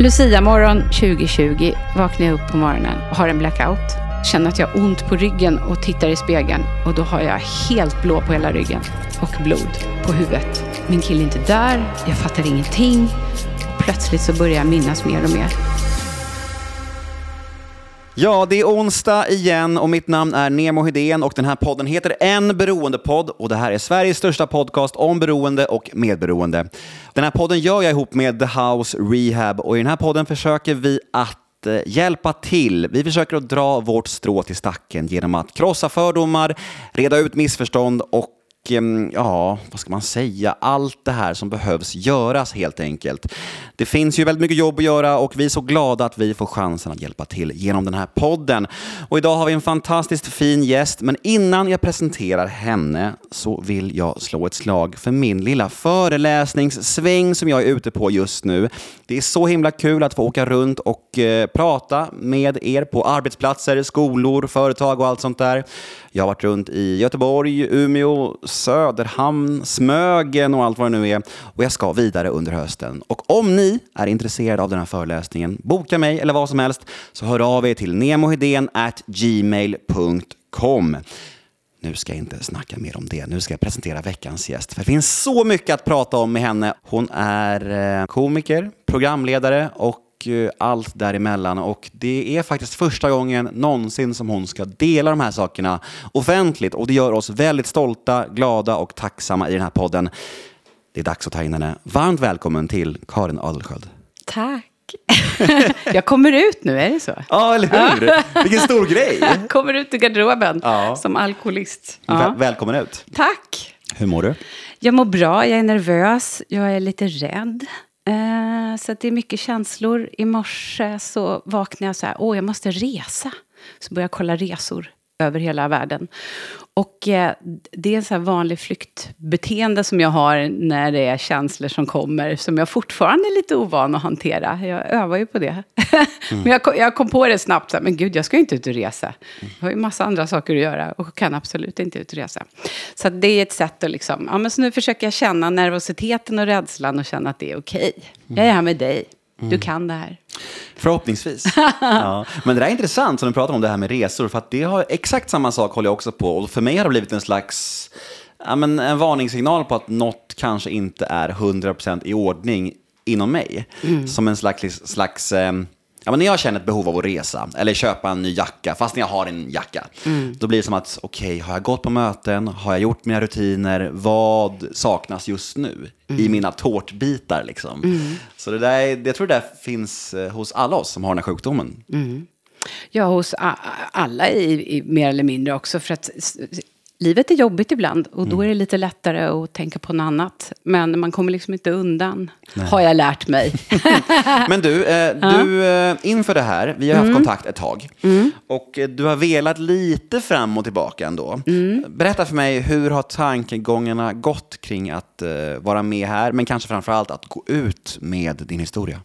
Lucia-morgon 2020 vaknar jag upp på morgonen och har en blackout. Känner att jag har ont på ryggen och tittar i spegeln och då har jag helt blå på hela ryggen och blod på huvudet. Min kille är inte där, jag fattar ingenting. Plötsligt så börjar jag minnas mer och mer. Ja, det är onsdag igen och mitt namn är Nemo Hedén och den här podden heter En beroendepodd och det här är Sveriges största podcast om beroende och medberoende. Den här podden gör jag ihop med The House Rehab och i den här podden försöker vi att eh, hjälpa till. Vi försöker att dra vårt strå till stacken genom att krossa fördomar, reda ut missförstånd och Ehm, ja, vad ska man säga, allt det här som behövs göras helt enkelt. Det finns ju väldigt mycket jobb att göra och vi är så glada att vi får chansen att hjälpa till genom den här podden. Och idag har vi en fantastiskt fin gäst, men innan jag presenterar henne så vill jag slå ett slag för min lilla föreläsningssväng som jag är ute på just nu. Det är så himla kul att få åka runt och eh, prata med er på arbetsplatser, skolor, företag och allt sånt där. Jag har varit runt i Göteborg, Umeå, Söderhamn, Smögen och allt vad det nu är. Och jag ska vidare under hösten. Och om ni är intresserade av den här föreläsningen, boka mig eller vad som helst, så hör av er till nemohedén@gmail.com. Nu ska jag inte snacka mer om det. Nu ska jag presentera veckans gäst. För det finns så mycket att prata om med henne. Hon är eh, komiker, programledare och eh, allt däremellan. Och det är faktiskt första gången någonsin som hon ska dela de här sakerna offentligt. Och det gör oss väldigt stolta, glada och tacksamma i den här podden. Det är dags att ta in henne. Varmt välkommen till Karin Adelsköld. Tack. jag kommer ut nu, är det så? Ja, eller hur? Vilken stor grej! Jag kommer ut ur garderoben Ja. som alkoholist. Väl- Ja. välkommen ut. Tack. Hur mår du? Jag mår bra, jag är nervös, jag är lite rädd. Eh, så att det är mycket känslor. I morse så vaknade jag så här, åh jag måste resa. Så började jag kolla resor över hela världen. Och eh, det är en så här vanlig flyktbeteende som jag har när det är känslor som kommer, som jag fortfarande är lite ovan att hantera. Jag övar ju på det. men jag kom, jag kom på det snabbt, så här, men gud, jag ska ju inte ut och resa. Jag har ju massa andra saker att göra och kan absolut inte ut och resa. Så det är ett sätt att liksom, ja men så nu försöker jag känna nervositeten och rädslan och känna att det är okej. Jag är här med dig. Du kan det här. Förhoppningsvis. ja. Men det där är intressant som du pratar om det här med resor, för att det har exakt samma sak håller jag också på. Och för mig har det blivit en slags, ja, men en varningssignal på att något kanske inte är 100% i ordning inom mig. Som en slags, slags eh, Ja, men när jag känner ett behov av att resa eller köpa en ny jacka, fast när jag har en jacka, då blir det som att, okej, har jag gått på möten, har jag gjort mina rutiner, vad saknas just nu i mina tårtbitar? Liksom. Så det där, är- jag tror det där finns eh, hos alla oss som har den här sjukdomen. Ja, hos alla i, i mer eller mindre också. För att livet är jobbigt ibland och då är det lite lättare att tänka på något annat. Men man kommer liksom inte undan, har jag lärt mig. Men du, eh, du eh, inför det här, vi har haft kontakt ett tag och eh, du har velat lite fram och tillbaka ändå. Berätta för mig, hur har tankegångarna gått kring att eh, vara med här, men kanske framför allt att gå ut med din historia?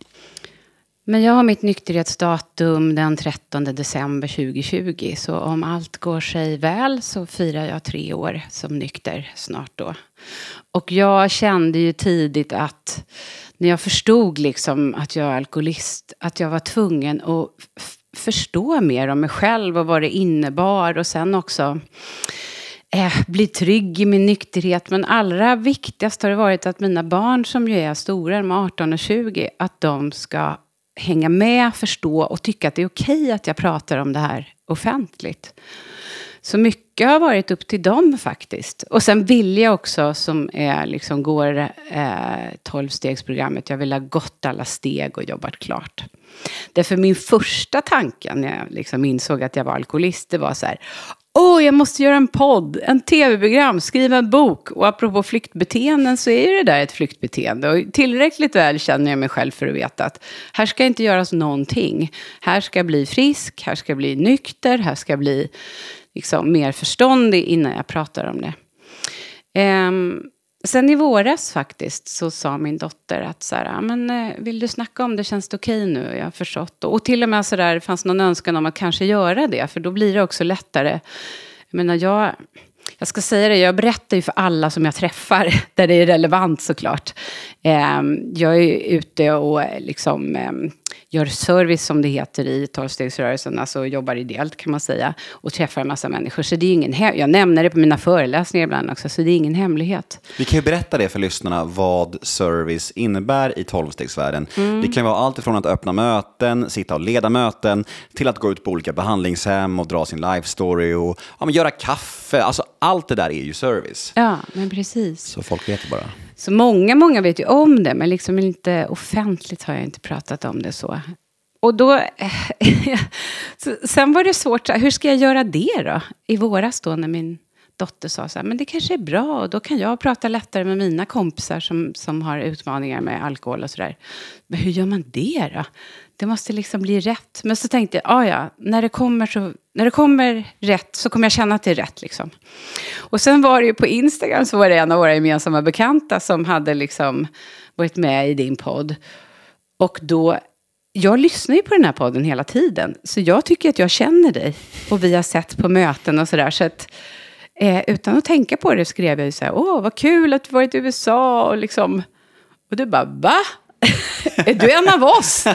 Men jag har mitt nykterhetsdatum den 13 december 2020. Så om allt går sig väl så firar jag tre år som nykter snart då. Och jag kände ju tidigt att när jag förstod liksom att jag är alkoholist, att jag var tvungen att förstå mer om mig själv och vad det innebar. Och sen också eh, bli trygg i min nykterhet. Men allra viktigast har det varit att mina barn som ju är stora, de är 18 och 20, att de ska hänga med, förstå och tycka att det är okej att jag pratar om det här offentligt. Så mycket har varit upp till dem faktiskt. Och sen vill jag också, som är, liksom, går eh, jag vill ha gått alla steg och jobbat klart. Därför min första tanke när jag liksom insåg att jag var alkoholist, det var så här, åh, jag måste göra en podd, en tv-program, skriva en bok. Och apropå flyktbeteenden så är ju det där ett flyktbeteende. Och tillräckligt väl känner jag mig själv för att veta att här ska inte göras någonting. Här ska jag bli frisk, här ska jag bli nykter, här ska jag bli liksom mer förståndig innan jag pratar om det. Um, sen i våras faktiskt så sa min dotter att så här, "Ja, men, eh, vill du snacka om det, känns det okej nu? Jag har förstått. Och till och med så där, fanns någon önskan om att kanske göra det, för då blir det också lättare. Jag menar, jag, jag ska säga det, jag berättar ju för alla som jag träffar, där det är relevant såklart. Ehm, jag är ute och eh, liksom, ehm, gör service som det heter i tolvstegsrörelsen, alltså jobbar ideellt kan man säga, och träffar en massa människor. Så det är ingen he- jag nämner det på mina föreläsningar ibland också, så det är ingen hemlighet. Vi kan ju berätta det för lyssnarna vad service innebär i tolvstegsvärlden. Mm. Det kan vara allt ifrån att öppna möten, sitta och leda möten, till att gå ut på olika behandlingshem och dra sin life story och ja, göra kaffe. Alltså allt det där är ju service. Ja, men precis. Så folk vet det bara. Så många, många vet ju om det, men liksom inte offentligt har jag inte pratat om det så. Och då, så, sen var det svårt, hur ska jag göra det då? I våras då när min dotter sa så här, men det kanske är bra och då kan jag prata lättare med mina kompisar som, som har utmaningar med alkohol och sådär. Men hur gör man det då? Det måste liksom bli rätt. Men så tänkte jag, ah, ja, när det, kommer så, när det kommer rätt så kommer jag känna att det är rätt. Liksom. Och sen var det ju på Instagram så var det en av våra gemensamma bekanta som hade liksom varit med i din podd. Och då, jag lyssnar ju på den här podden hela tiden. Så jag tycker att jag känner dig. Och vi har sett på möten och sådär. Så att, eh, utan att tänka på det skrev jag ju så här, åh vad kul att du varit i USA och liksom. Och du bara, va? är du en av oss?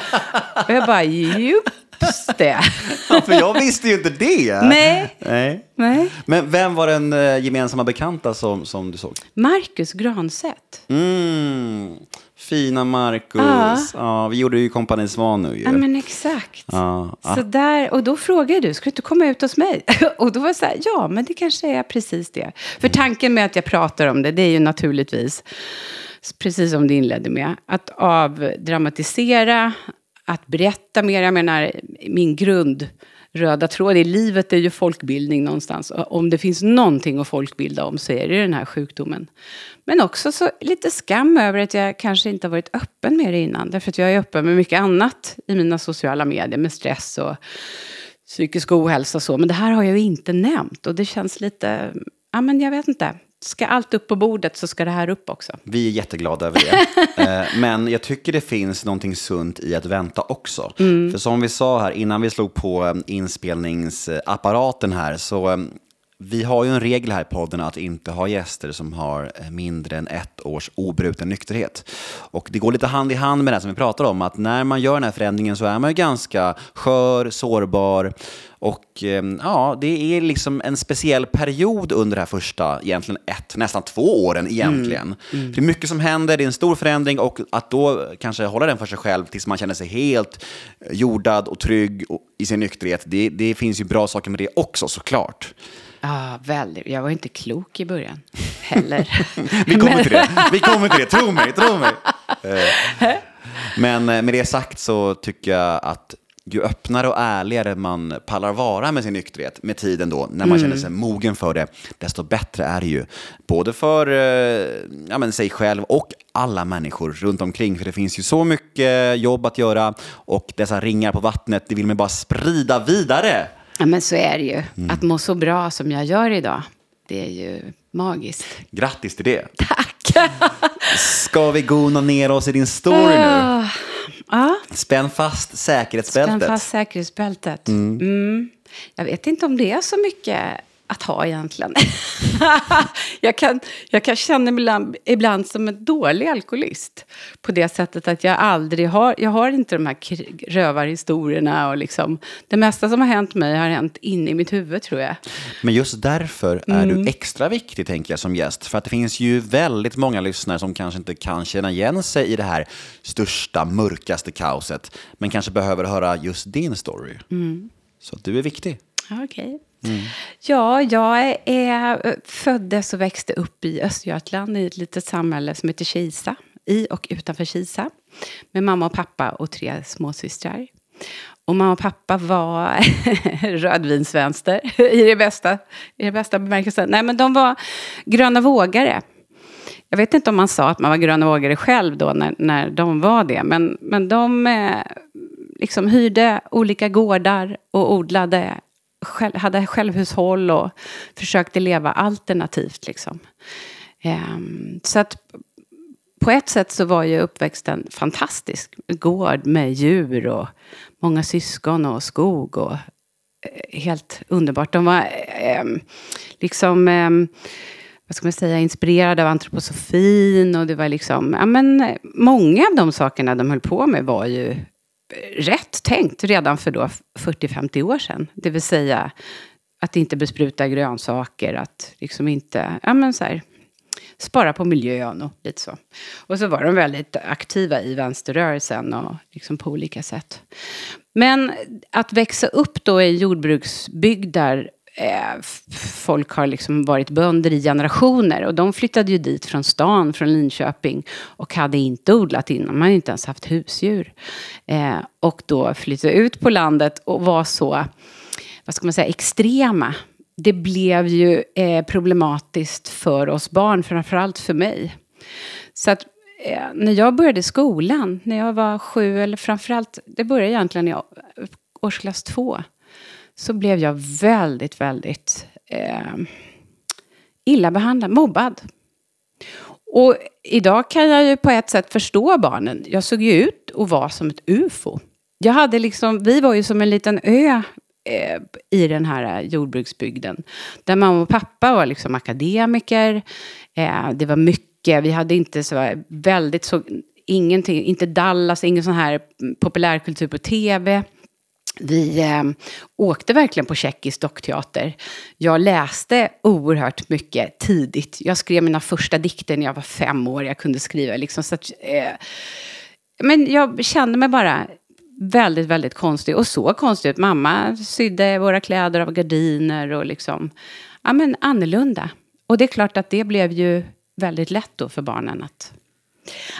och jag bara, just det. Ja, för jag visste ju inte det. Nej. Nej. Nej. Men vem var den eh, gemensamma bekanta som, som du såg? Marcus Granstedt. Mm, fina Marcus. Ja. Ja. vi gjorde ju Kompani Svan nu ju. Ja, men exakt. Ja, ja. Så där, och då frågade du, ska du inte komma ut hos mig? och då var jag så här, ja, men det kanske är precis det. För tanken med att jag pratar om det, det är ju naturligtvis, precis som du inledde med, att avdramatisera, att berätta mer. Jag menar, min grund röda tråd i livet är ju folkbildning någonstans. Och om det finns någonting att folkbilda om så är det ju den här sjukdomen. Men också så lite skam över att jag kanske inte har varit öppen med det innan. Därför att jag är öppen med mycket annat i mina sociala medier, med stress och psykisk ohälsa och så. Men det här har jag ju inte nämnt. Och det känns lite, ja men jag vet inte. Ska allt upp på bordet så ska det här upp också. Vi är jätteglada över det. Eh, Men jag tycker det finns någonting sunt i att vänta också. För som vi sa här innan vi slog på eh, inspelningsapparaten här, så eh, vi har ju en regel här i podden att inte ha gäster som har eh, mindre än ett års obruten nykterhet. Och det går lite hand i hand med det som vi pratar om, att när man gör den här förändringen så är man ju ganska skör, sårbar och eh, ja, det är liksom en speciell period under det här första, egentligen ett, nästan två åren egentligen. Det är mycket som händer, det är en stor förändring och att då kanske hålla den för sig själv tills man känner sig helt jordad och trygg i sin nykterhet, det, det finns ju bra saker med det också såklart. Ja, väldigt. Jag var inte klok i början heller. Vi kommer till det, vi kommer till det, tro mig, tro mig. Men eh, med det sagt så tycker jag att ju öppnare och ärligare man pallar vara med sin nykterhet med tiden då, när man känner sig mogen för det, desto bättre är det ju. Både för eh, ja, men sig själv och alla människor runt omkring. För det finns ju så mycket jobb att göra och dessa ringar på vattnet, det vill man bara sprida vidare. Ja, men så är det ju. Att må så bra som jag gör idag, det är ju magiskt. Grattis till det. Tack! Ska vi gona ner oss i din story nu? Ah, Ja, Spänn fast säkerhetsbältet. spänn fast säkerhetsbältet. Mm. Jag vet inte om det är så mycket att ha egentligen. jag, kan, jag kan känna mig ibland, ibland som en dålig alkoholist. På det sättet att jag aldrig har, jag har inte de här rövarhistorierna och liksom. Det mesta som har hänt mig har hänt inne i mitt huvud tror jag. Men just därför är Mm. du extra viktig, tänker jag, som gäst. För att det finns ju väldigt många lyssnare som kanske inte kan känna igen sig i det här största, mörkaste kaoset, men kanske behöver höra just din story. Mm. Så du är viktig. Ja, Mm. Ja, jag är, föddes och växte upp i Östergötland i ett litet samhälle som heter Kisa. I och utanför Kisa. Med mamma och pappa och tre småsystrar. Och mamma och pappa var rödvinsvänster i det bästa, i det bästa bemärkelsen. Nej, men de var gröna vågare. Jag vet inte om man sa att man var gröna vågare själv då när, när de var det. Men, men de eh, liksom hyrde olika gårdar och odlade, själv, hade självhushåll och försökte leva alternativt. Liksom. Ehm, så att på ett sätt så var ju uppväxten fantastisk. Gård med djur och många syskon och skog och eh, helt underbart. De var eh, liksom, eh, vad ska man säga, inspirerade av antroposofin och det var liksom, ja men eh, många av de sakerna de höll på med var ju rätt tänkt redan för då 40-50 år sedan. Det vill säga att inte bespruta grönsaker, att liksom inte, ja men så här, spara på miljön och lite så. Och så var de väldigt aktiva i vänsterrörelsen och liksom på olika sätt. Men att växa upp då i jordbruksbygder jordbruksbygd där eh, folk har liksom varit bönder i generationer. Och de flyttade ju dit från stan, från Linköping. Och hade inte odlat innan, man hade inte ens haft husdjur. Eh, och då flyttade ut på landet och var så, vad ska man säga, extrema. Det blev ju eh, problematiskt för oss barn, framförallt för mig. Så att eh, när jag började skolan, när jag var sju, eller framförallt, det började egentligen i årsklass två så blev jag väldigt, väldigt eh, illa behandlad, mobbad. Och idag kan jag ju på ett sätt förstå barnen. Jag såg ju ut och var som ett ufo. Jag hade liksom, vi var ju som en liten ö eh, i den här jordbruksbygden. Där mamma och pappa var liksom akademiker. Eh, det var mycket, vi hade inte så väldigt så, ingenting, inte Dallas, ingen sån här populärkultur på tv. Vi eh, åkte verkligen på tjeckisk dockteater. Jag läste oerhört mycket tidigt. Jag skrev mina första dikter när jag var fem år. Jag kunde skriva liksom. Så att, eh, men jag kände mig bara väldigt, väldigt konstig. Och så konstig ut. Mamma sydde våra kläder av gardiner och liksom, ja men annorlunda. Och det är klart att det blev ju väldigt lätt då för barnen att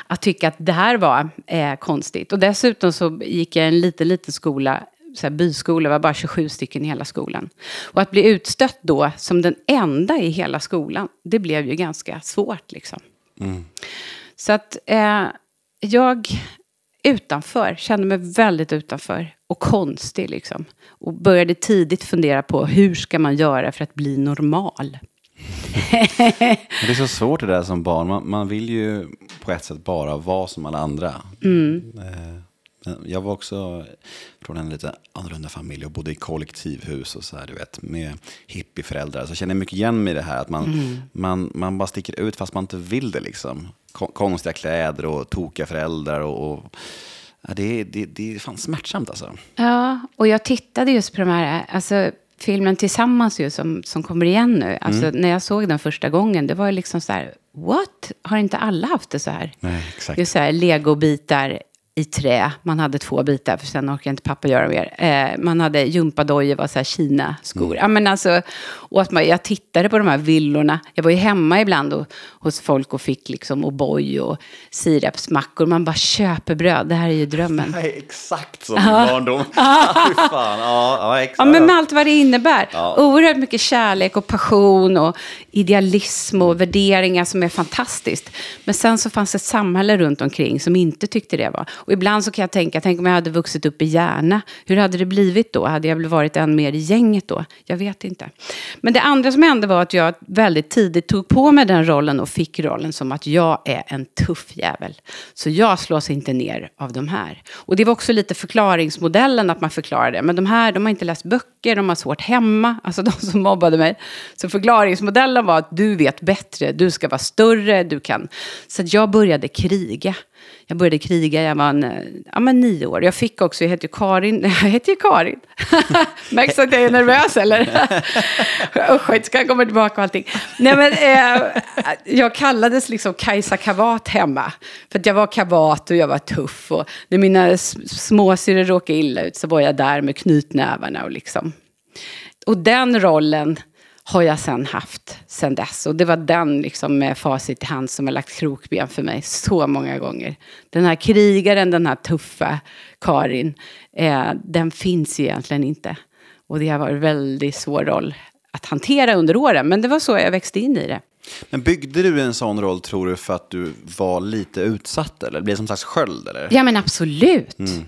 att tycka att det här var eh, konstigt. Och dessutom så gick jag i en liten, liten skola så här, byskola, var bara 27 stycken i hela skolan. Och att bli utstött då som den enda i hela skolan, det blev ju ganska svårt liksom. Mm. Så att eh, jag utanför, kände mig väldigt utanför och konstig liksom. Och började tidigt fundera på hur ska man göra för att bli normal. det är så svårt det där som barn. Man, man, vill ju på ett sätt bara vara som alla andra. Mm. Eh, jag var också från en lite annorlunda familj och bodde i kollektivhus och så här, du vet, med hippieföräldrar. Så jag känner mycket igen mig i det här att man, mm. man, man bara sticker ut fast man inte vill det. Liksom. Konstiga kläder och tokiga föräldrar. Och, och ja, det, det, det är fan smärtsamt alltså. Ja, och jag tittade just på de här, alltså filmen Tillsammans ju, som, som kommer igen nu. Alltså, mm. När jag såg den första gången, det var liksom så här, what? Har inte alla haft det så här? Nej, exakt. Är så här, legobitar i trä. Man hade två bitar, för sen orkade inte pappa göra mer. Eh, man hade gympadojor, var så här Kina-skor. Mm. Ja, men alltså, och att man, jag tittade på de här villorna. Jag var ju hemma ibland och, hos folk och fick liksom O'boy och sirapsmackor. Man bara köper bröd, det här är ju drömmen. Det är exakt som min barndom. fan. Ja, ja, exakt. ja, men med allt vad det innebär. Ja. Oerhört mycket kärlek och passion och idealism och värderingar som är fantastiskt. Men sen så fanns ett samhälle runt omkring som inte tyckte det var. Och ibland så kan jag tänka, tänk om jag hade vuxit upp i Järna. Hur hade det blivit då? Hade jag väl varit än mer i gänget då? Jag vet inte. Men det andra som hände var att jag väldigt tidigt tog på mig den rollen och fick rollen som att jag är en tuff jävel. Så jag slås inte ner av de här. Och det var också lite förklaringsmodellen att man förklarade. det. Men de här, de har inte läst böcker, de har svårt hemma. Alltså de som mobbade mig. Så förklaringsmodellen var att du vet bättre, du ska vara större, du kan. Så jag började kriga. Jag började kriga, jag var en, eh, ja, men nio år. Jag fick också, jag heter ju Karin, jag hette ju Karin. Märks att jag är nervös eller? Usch, inte ska jag komma tillbaka och allting. Nej, men, eh, jag kallades liksom Kajsa Kavat hemma. För att jag var kavat och jag var tuff. Och när mina småsyrror råkade illa ut så var jag där med knytnävarna och liksom. Och den rollen har jag sen haft sen dess. Och det var den liksom med facit i hand som har lagt krokben för mig så många gånger. Den här krigaren, den här tuffa Karin, eh, den finns egentligen inte. Och det har varit en väldigt svår roll att hantera under åren. Men det var så jag växte in i det. Men byggde du en sån roll, tror du, för att du var lite utsatt? Eller blev det som slags sköld? Eller? Ja, men absolut. Mm.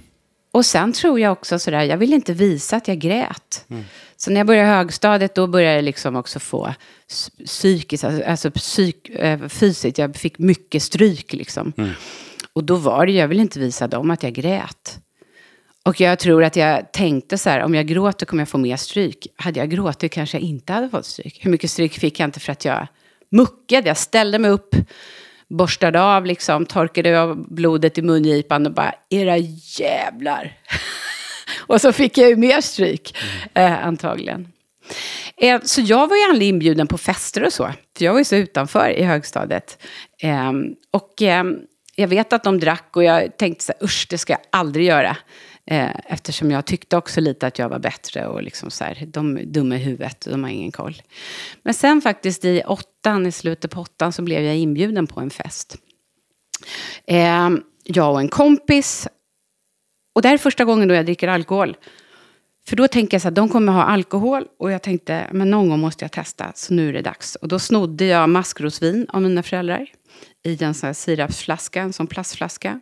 Och sen tror jag också sådär, jag vill inte visa att jag grät. Mm. Så när jag började högstadiet, då började jag liksom också få psykiskt, alltså, alltså psyk, eh, fysiskt, jag fick mycket stryk liksom. Mm. Och då var det, jag ville inte visa dem att jag grät. Och jag tror att jag tänkte så här, om jag gråter kommer jag få mer stryk. Hade jag gråtit kanske jag inte hade fått stryk. Hur mycket stryk fick jag inte för att jag muckade, jag ställde mig upp borstade av, liksom, torkade av blodet i mungipan och bara, era jävlar. och så fick jag ju mer stryk, eh, antagligen. Eh, så jag var ju aldrig inbjuden på fester och så, för jag var ju så utanför i högstadiet. Eh, och ehm, jag vet att de drack och jag tänkte så här, usch, det ska jag aldrig göra. Eh, eftersom jag tyckte också lite att jag var bättre och liksom så här, de är dumma i huvudet, de har ingen koll. Men sen faktiskt i åttan, i slutet på åttan, så blev jag inbjuden på en fest. Eh, jag och en kompis. Och det här är första gången då jag dricker alkohol. För då tänker jag så här, de kommer ha alkohol och jag tänkte, men någon gång måste jag testa, så nu är det dags. Och då snodde jag maskrosvin av mina föräldrar i en sån här sirapsflaska, en sån plastflaska.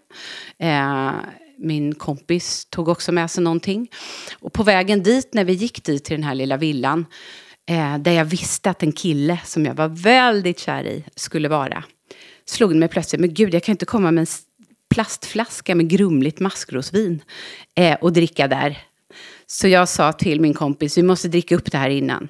Eh, min kompis tog också med sig någonting. Och på vägen dit, när vi gick dit till den här lilla villan, eh, där jag visste att en kille som jag var väldigt kär i skulle vara, slog det mig plötsligt, men gud, jag kan inte komma med en plastflaska med grumligt maskrosvin eh, och dricka där. Så jag sa till min kompis, vi måste dricka upp det här innan.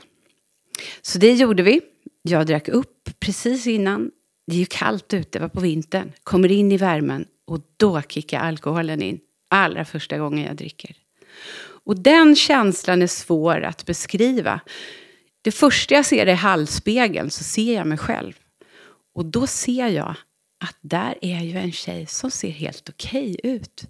Så det gjorde vi. Jag drack upp precis innan. Det är ju kallt ute, det var på vintern. Kommer in i värmen och då kickar alkoholen in. Allra första gången jag dricker. Och den känslan är svår att beskriva. Det första jag ser i halsspegeln så ser jag mig själv. Och då ser jag att där är ju en tjej som ser helt okej okay ut.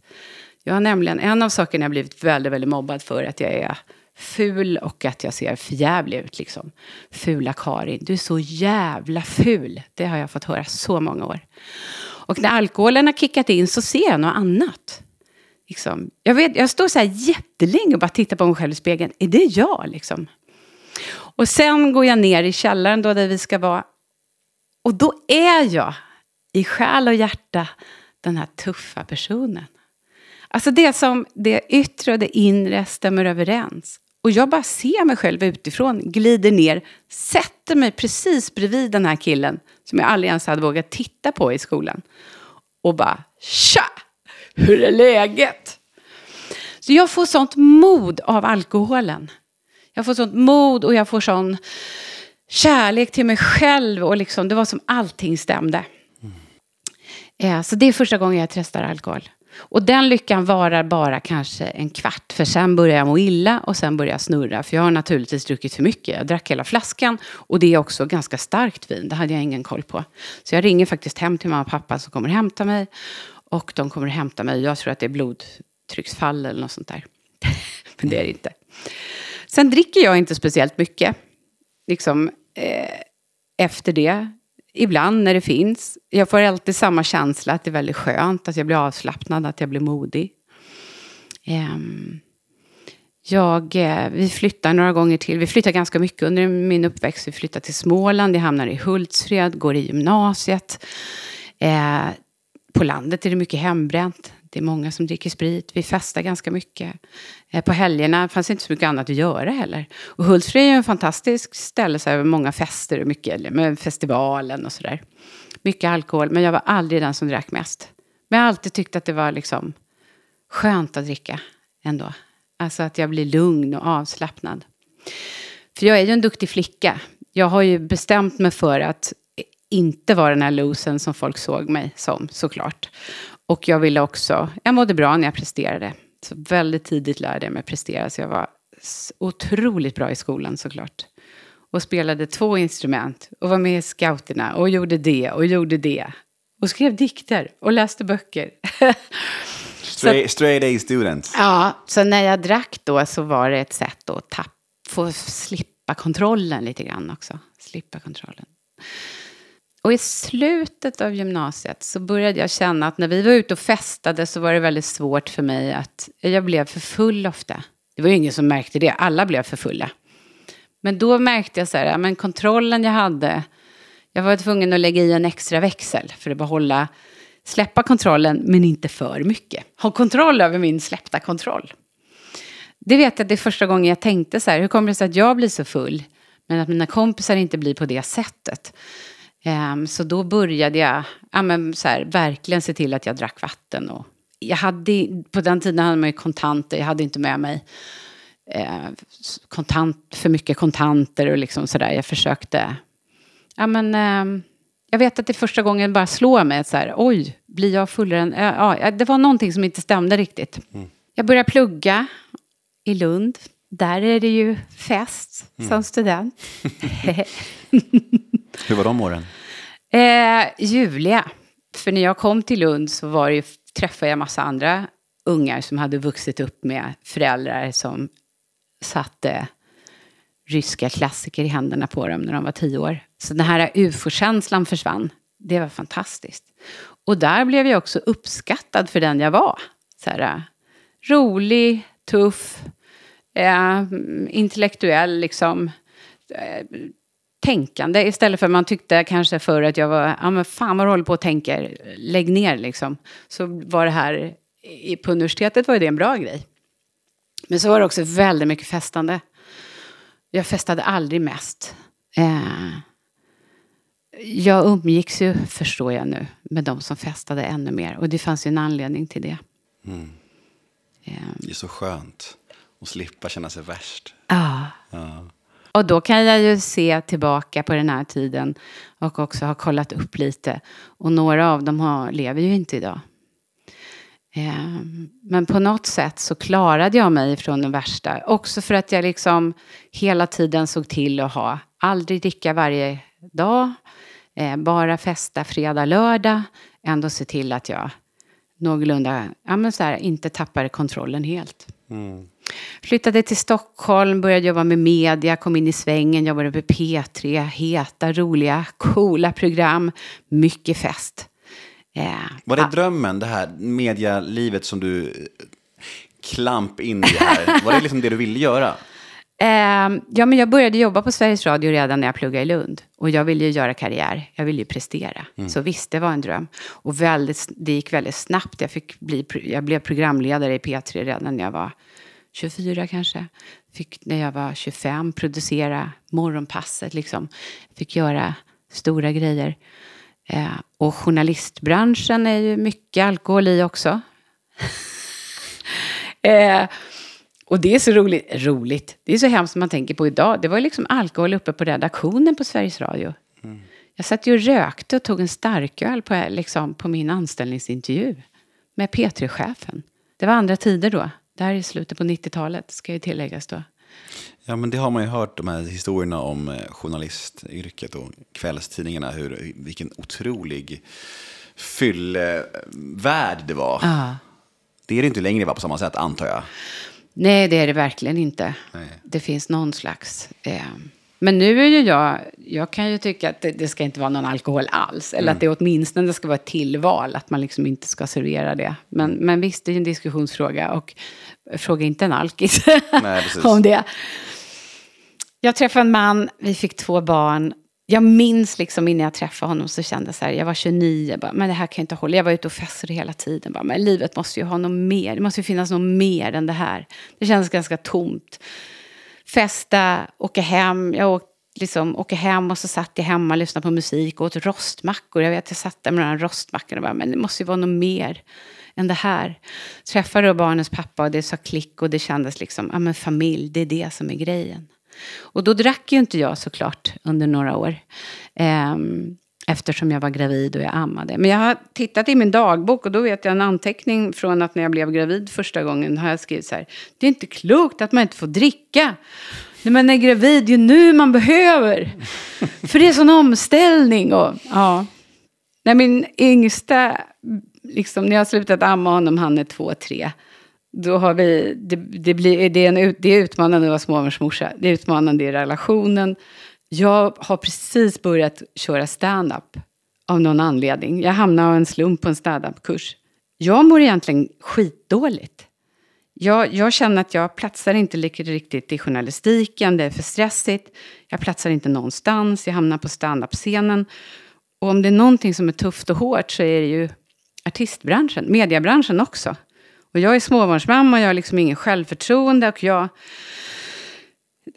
Jag har nämligen, en av sakerna jag blivit väldigt, väldigt mobbad för, att jag är ful och att jag ser förjävlig ut. Liksom. Fula Karin, du är så jävla ful. Det har jag fått höra så många år. Och när alkoholen har kickat in så ser jag något annat. Liksom. Jag, vet, jag står så här jättelänge och bara tittar på mig själv i spegeln. Är det jag? Liksom? Och sen går jag ner i källaren då där vi ska vara. Och då är jag i själ och hjärta den här tuffa personen. Alltså det som det yttre och det inre stämmer överens. Och jag bara ser mig själv utifrån, glider ner, sätter mig precis bredvid den här killen som jag aldrig ens hade vågat titta på i skolan. Och bara tja! Hur är läget? Så jag får sånt mod av alkoholen. Jag får sånt mod och jag får sån kärlek till mig själv. Och liksom, det var som allting stämde. Mm. Så det är första gången jag testar alkohol. Och den lyckan varar bara kanske en kvart. För sen börjar jag må illa och sen börjar jag snurra. För jag har naturligtvis druckit för mycket. Jag drack hela flaskan. Och det är också ganska starkt vin. Det hade jag ingen koll på. Så jag ringer faktiskt hem till mamma och pappa som kommer hämta mig. Och de kommer hämta mig. Jag tror att det är blodtrycksfall eller något sånt där. Men det är det inte. Sen dricker jag inte speciellt mycket. Liksom eh, efter det ibland när det finns. Jag får alltid samma känsla att det är väldigt skönt, att jag blir avslappnad, att jag blir modig. Ehm, jag, eh, vi flyttar några gånger till. Vi flyttar ganska mycket under min uppväxt. Vi flyttar till Småland, jag hamnar i Hultsfred, går i gymnasiet. Eh, på landet är det mycket hembränt. Det är många som dricker sprit. Vi festar ganska mycket. Eh, på helgerna fanns inte så mycket annat att göra heller. Och Hultsfred är ju en fantastisk ställe, så här, många fester och mycket, med festivalen och sådär. Mycket alkohol, men jag var aldrig den som drack mest. Men jag har alltid tyckt att det var liksom skönt att dricka ändå. Alltså att jag blir lugn och avslappnad. För jag är ju en duktig flicka. Jag har ju bestämt mig för att inte vara den här losen som folk såg mig som, såklart. Och jag ville också, jag mådde bra när jag presterade. Så väldigt tidigt lärde jag mig prestera, så jag var otroligt bra i skolan såklart. Och spelade två instrument och var med i scouterna och gjorde det och gjorde det. Och skrev dikter och läste böcker. straight, straight A student. Ja, så när jag drack då så var det ett sätt att tapp, få slippa kontrollen lite grann också. Slippa kontrollen. Och i slutet av gymnasiet så började jag känna att när vi var ute och festade så var det väldigt svårt för mig att jag blev för full ofta. Det var ju ingen som märkte det, alla blev för fulla. Men då märkte jag så här, men kontrollen jag hade, jag var tvungen att lägga i en extra växel för att behålla, släppa kontrollen men inte för mycket. Ha kontroll över min släppta kontroll. Det vet jag, det är första gången jag tänkte så här, hur kommer det sig att jag blir så full, men att mina kompisar inte blir på det sättet? Um, så då började jag ja, men så här, verkligen se till att jag drack vatten. Och jag hade, på den tiden hade man ju kontanter, jag hade inte med mig eh, kontant, för mycket kontanter och liksom sådär. Jag försökte, ja men, eh, jag vet att det första gången bara slår mig så här, oj, blir jag fullare än... Ja, det var någonting som inte stämde riktigt. Mm. Jag började plugga i Lund. Där är det ju fest mm. som student. Hur var de åren? Eh, ljuvliga. För när jag kom till Lund så var det, träffade jag massa andra ungar som hade vuxit upp med föräldrar som satte ryska klassiker i händerna på dem när de var tio år. Så den här ufo-känslan försvann. Det var fantastiskt. Och där blev jag också uppskattad för den jag var. Så här, rolig, tuff, eh, intellektuell, liksom. Eh, tänkande istället för man tyckte kanske förr att jag var, ja men fan vad du håller på och tänker, lägg ner liksom. Så var det här, på universitetet var det en bra grej. Men så var det också väldigt mycket festande. Jag festade aldrig mest. Eh, jag umgicks ju, förstår jag nu, med de som festade ännu mer. Och det fanns ju en anledning till det. Mm. Eh. Det är så skönt att slippa känna sig värst. Ja. ja. Och då kan jag ju se tillbaka på den här tiden och också ha kollat upp lite. Och några av dem har, lever ju inte idag. Eh, men på något sätt så klarade jag mig från det värsta. Också för att jag liksom hela tiden såg till att ha, aldrig dricka varje dag, eh, bara festa fredag, lördag. Ändå se till att jag någorlunda, ja men så här, inte tappade kontrollen helt. Mm. Flyttade till Stockholm, började jobba med media, kom in i svängen, jobbade med P3, heta, roliga, coola program, mycket fest. Eh, var det drömmen, det här medialivet som du klamp in i här? Var det liksom det du ville göra? Eh, ja, men jag började jobba på Sveriges Radio redan när jag pluggade i Lund. Och jag ville ju göra karriär, jag ville ju prestera. Mm. Så visst, det var en dröm. Och väldigt, det gick väldigt snabbt. Jag, fick bli, jag blev programledare i P3 redan när jag var 24 kanske. Fick när jag var 25 producera morgonpasset liksom. Fick göra stora grejer. Eh, och journalistbranschen är ju mycket alkohol i också. eh, och det är så roligt, roligt. Det är så hemskt man tänker på idag. Det var liksom alkohol uppe på redaktionen på Sveriges Radio. Mm. Jag satt ju och rökte och tog en starköl på, liksom, på min anställningsintervju med P3-chefen. Det var andra tider då. Det här är slutet på 90-talet, ska ju tilläggas då. Ja, men det har man ju hört, de här historierna om eh, journalistyrket och kvällstidningarna, hur, vilken otrolig fyllevärld det var. Ah. Det är det inte längre va, på samma sätt, antar jag. Nej, det är det verkligen inte. Nej. Det finns någon slags... Eh, men nu är ju jag, jag kan ju tycka att det, det ska inte vara någon alkohol alls. Eller mm. att det åtminstone ska vara ett tillval, att man liksom inte ska servera det. Men, men visst, det är en diskussionsfråga. Och fråga inte en alkis om det. Jag träffade en man, vi fick två barn. Jag minns liksom innan jag träffade honom så kände jag så här, jag var 29, bara, men det här kan jag inte hålla. Jag var ute och festade hela tiden. Bara, men livet måste ju ha något mer, det måste ju finnas något mer än det här. Det kändes ganska tomt festa, åka hem. Jag åkte, liksom, åka hem och så satt jag hemma och lyssnade på musik och åt rostmackor. Jag vet, jag satt där med några rostmackor och bara, men det måste ju vara något mer än det här. Träffade då barnens pappa och det sa klick och det kändes liksom, ja men familj, det är det som är grejen. Och då drack ju inte jag såklart under några år. Um, eftersom jag var gravid och jag ammade. Men jag har tittat i min dagbok och då vet jag en anteckning från att när jag blev gravid första gången har jag skrivit så här. Det är inte klokt att man inte får dricka. När man är gravid, det är nu man behöver. För det är sån omställning. Och, ja. När min yngsta, liksom, när jag har slutat amma honom, han är två, tre. Då har vi, det, det, blir, det, är en, det är utmanande att vara småbarnsmorsa. Det är utmanande i relationen. Jag har precis börjat köra stand-up av någon anledning. Jag hamnade av en slump på en stand-up-kurs. Jag mår egentligen skitdåligt. Jag, jag känner att jag platsar inte riktigt i journalistiken, det är för stressigt. Jag platsar inte någonstans, jag hamnar på stand-up-scenen. Och om det är någonting som är tufft och hårt så är det ju artistbranschen, mediebranschen också. Och jag är småbarnsmamma, jag har liksom ingen självförtroende och jag...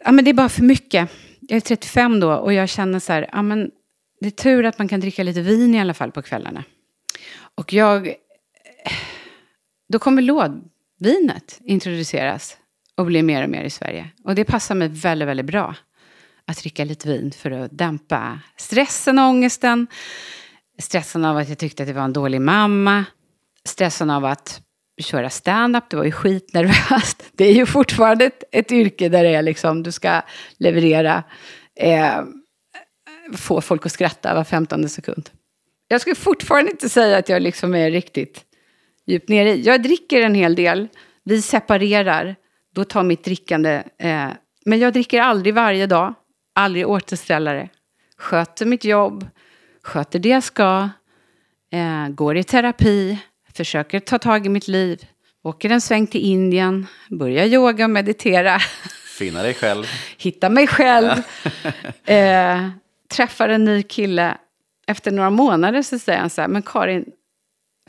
Ja, men det är bara för mycket jag är 35 då och jag känner så här, ja men det är tur att man kan dricka lite vin i alla fall på kvällarna. Och jag, då kommer lådvinet introduceras och blir mer och mer i Sverige. Och det passar mig väldigt, väldigt bra. att dricka lite vin för att dämpa stressen och ångesten. Stressen av att jag tyckte att jag var en dålig mamma. Stressen av att köra stand-up, det var ju skitnervöst. Det är ju fortfarande ett, ett yrke där det är liksom, du ska leverera, eh, få folk att skratta var femtonde sekund. Jag skulle fortfarande inte säga att jag liksom är riktigt djupt nere i. Jag dricker en hel del, vi separerar, då tar mitt drickande, eh, men jag dricker aldrig varje dag, aldrig återställare. Sköter mitt jobb, sköter det jag ska, eh, går i terapi, försöker ta tag i mitt liv, åker en sväng till Indien, börjar yoga och meditera. Finna dig själv. Hitta mig själv. eh, träffar en ny kille. Efter några månader så säger han så här, men Karin,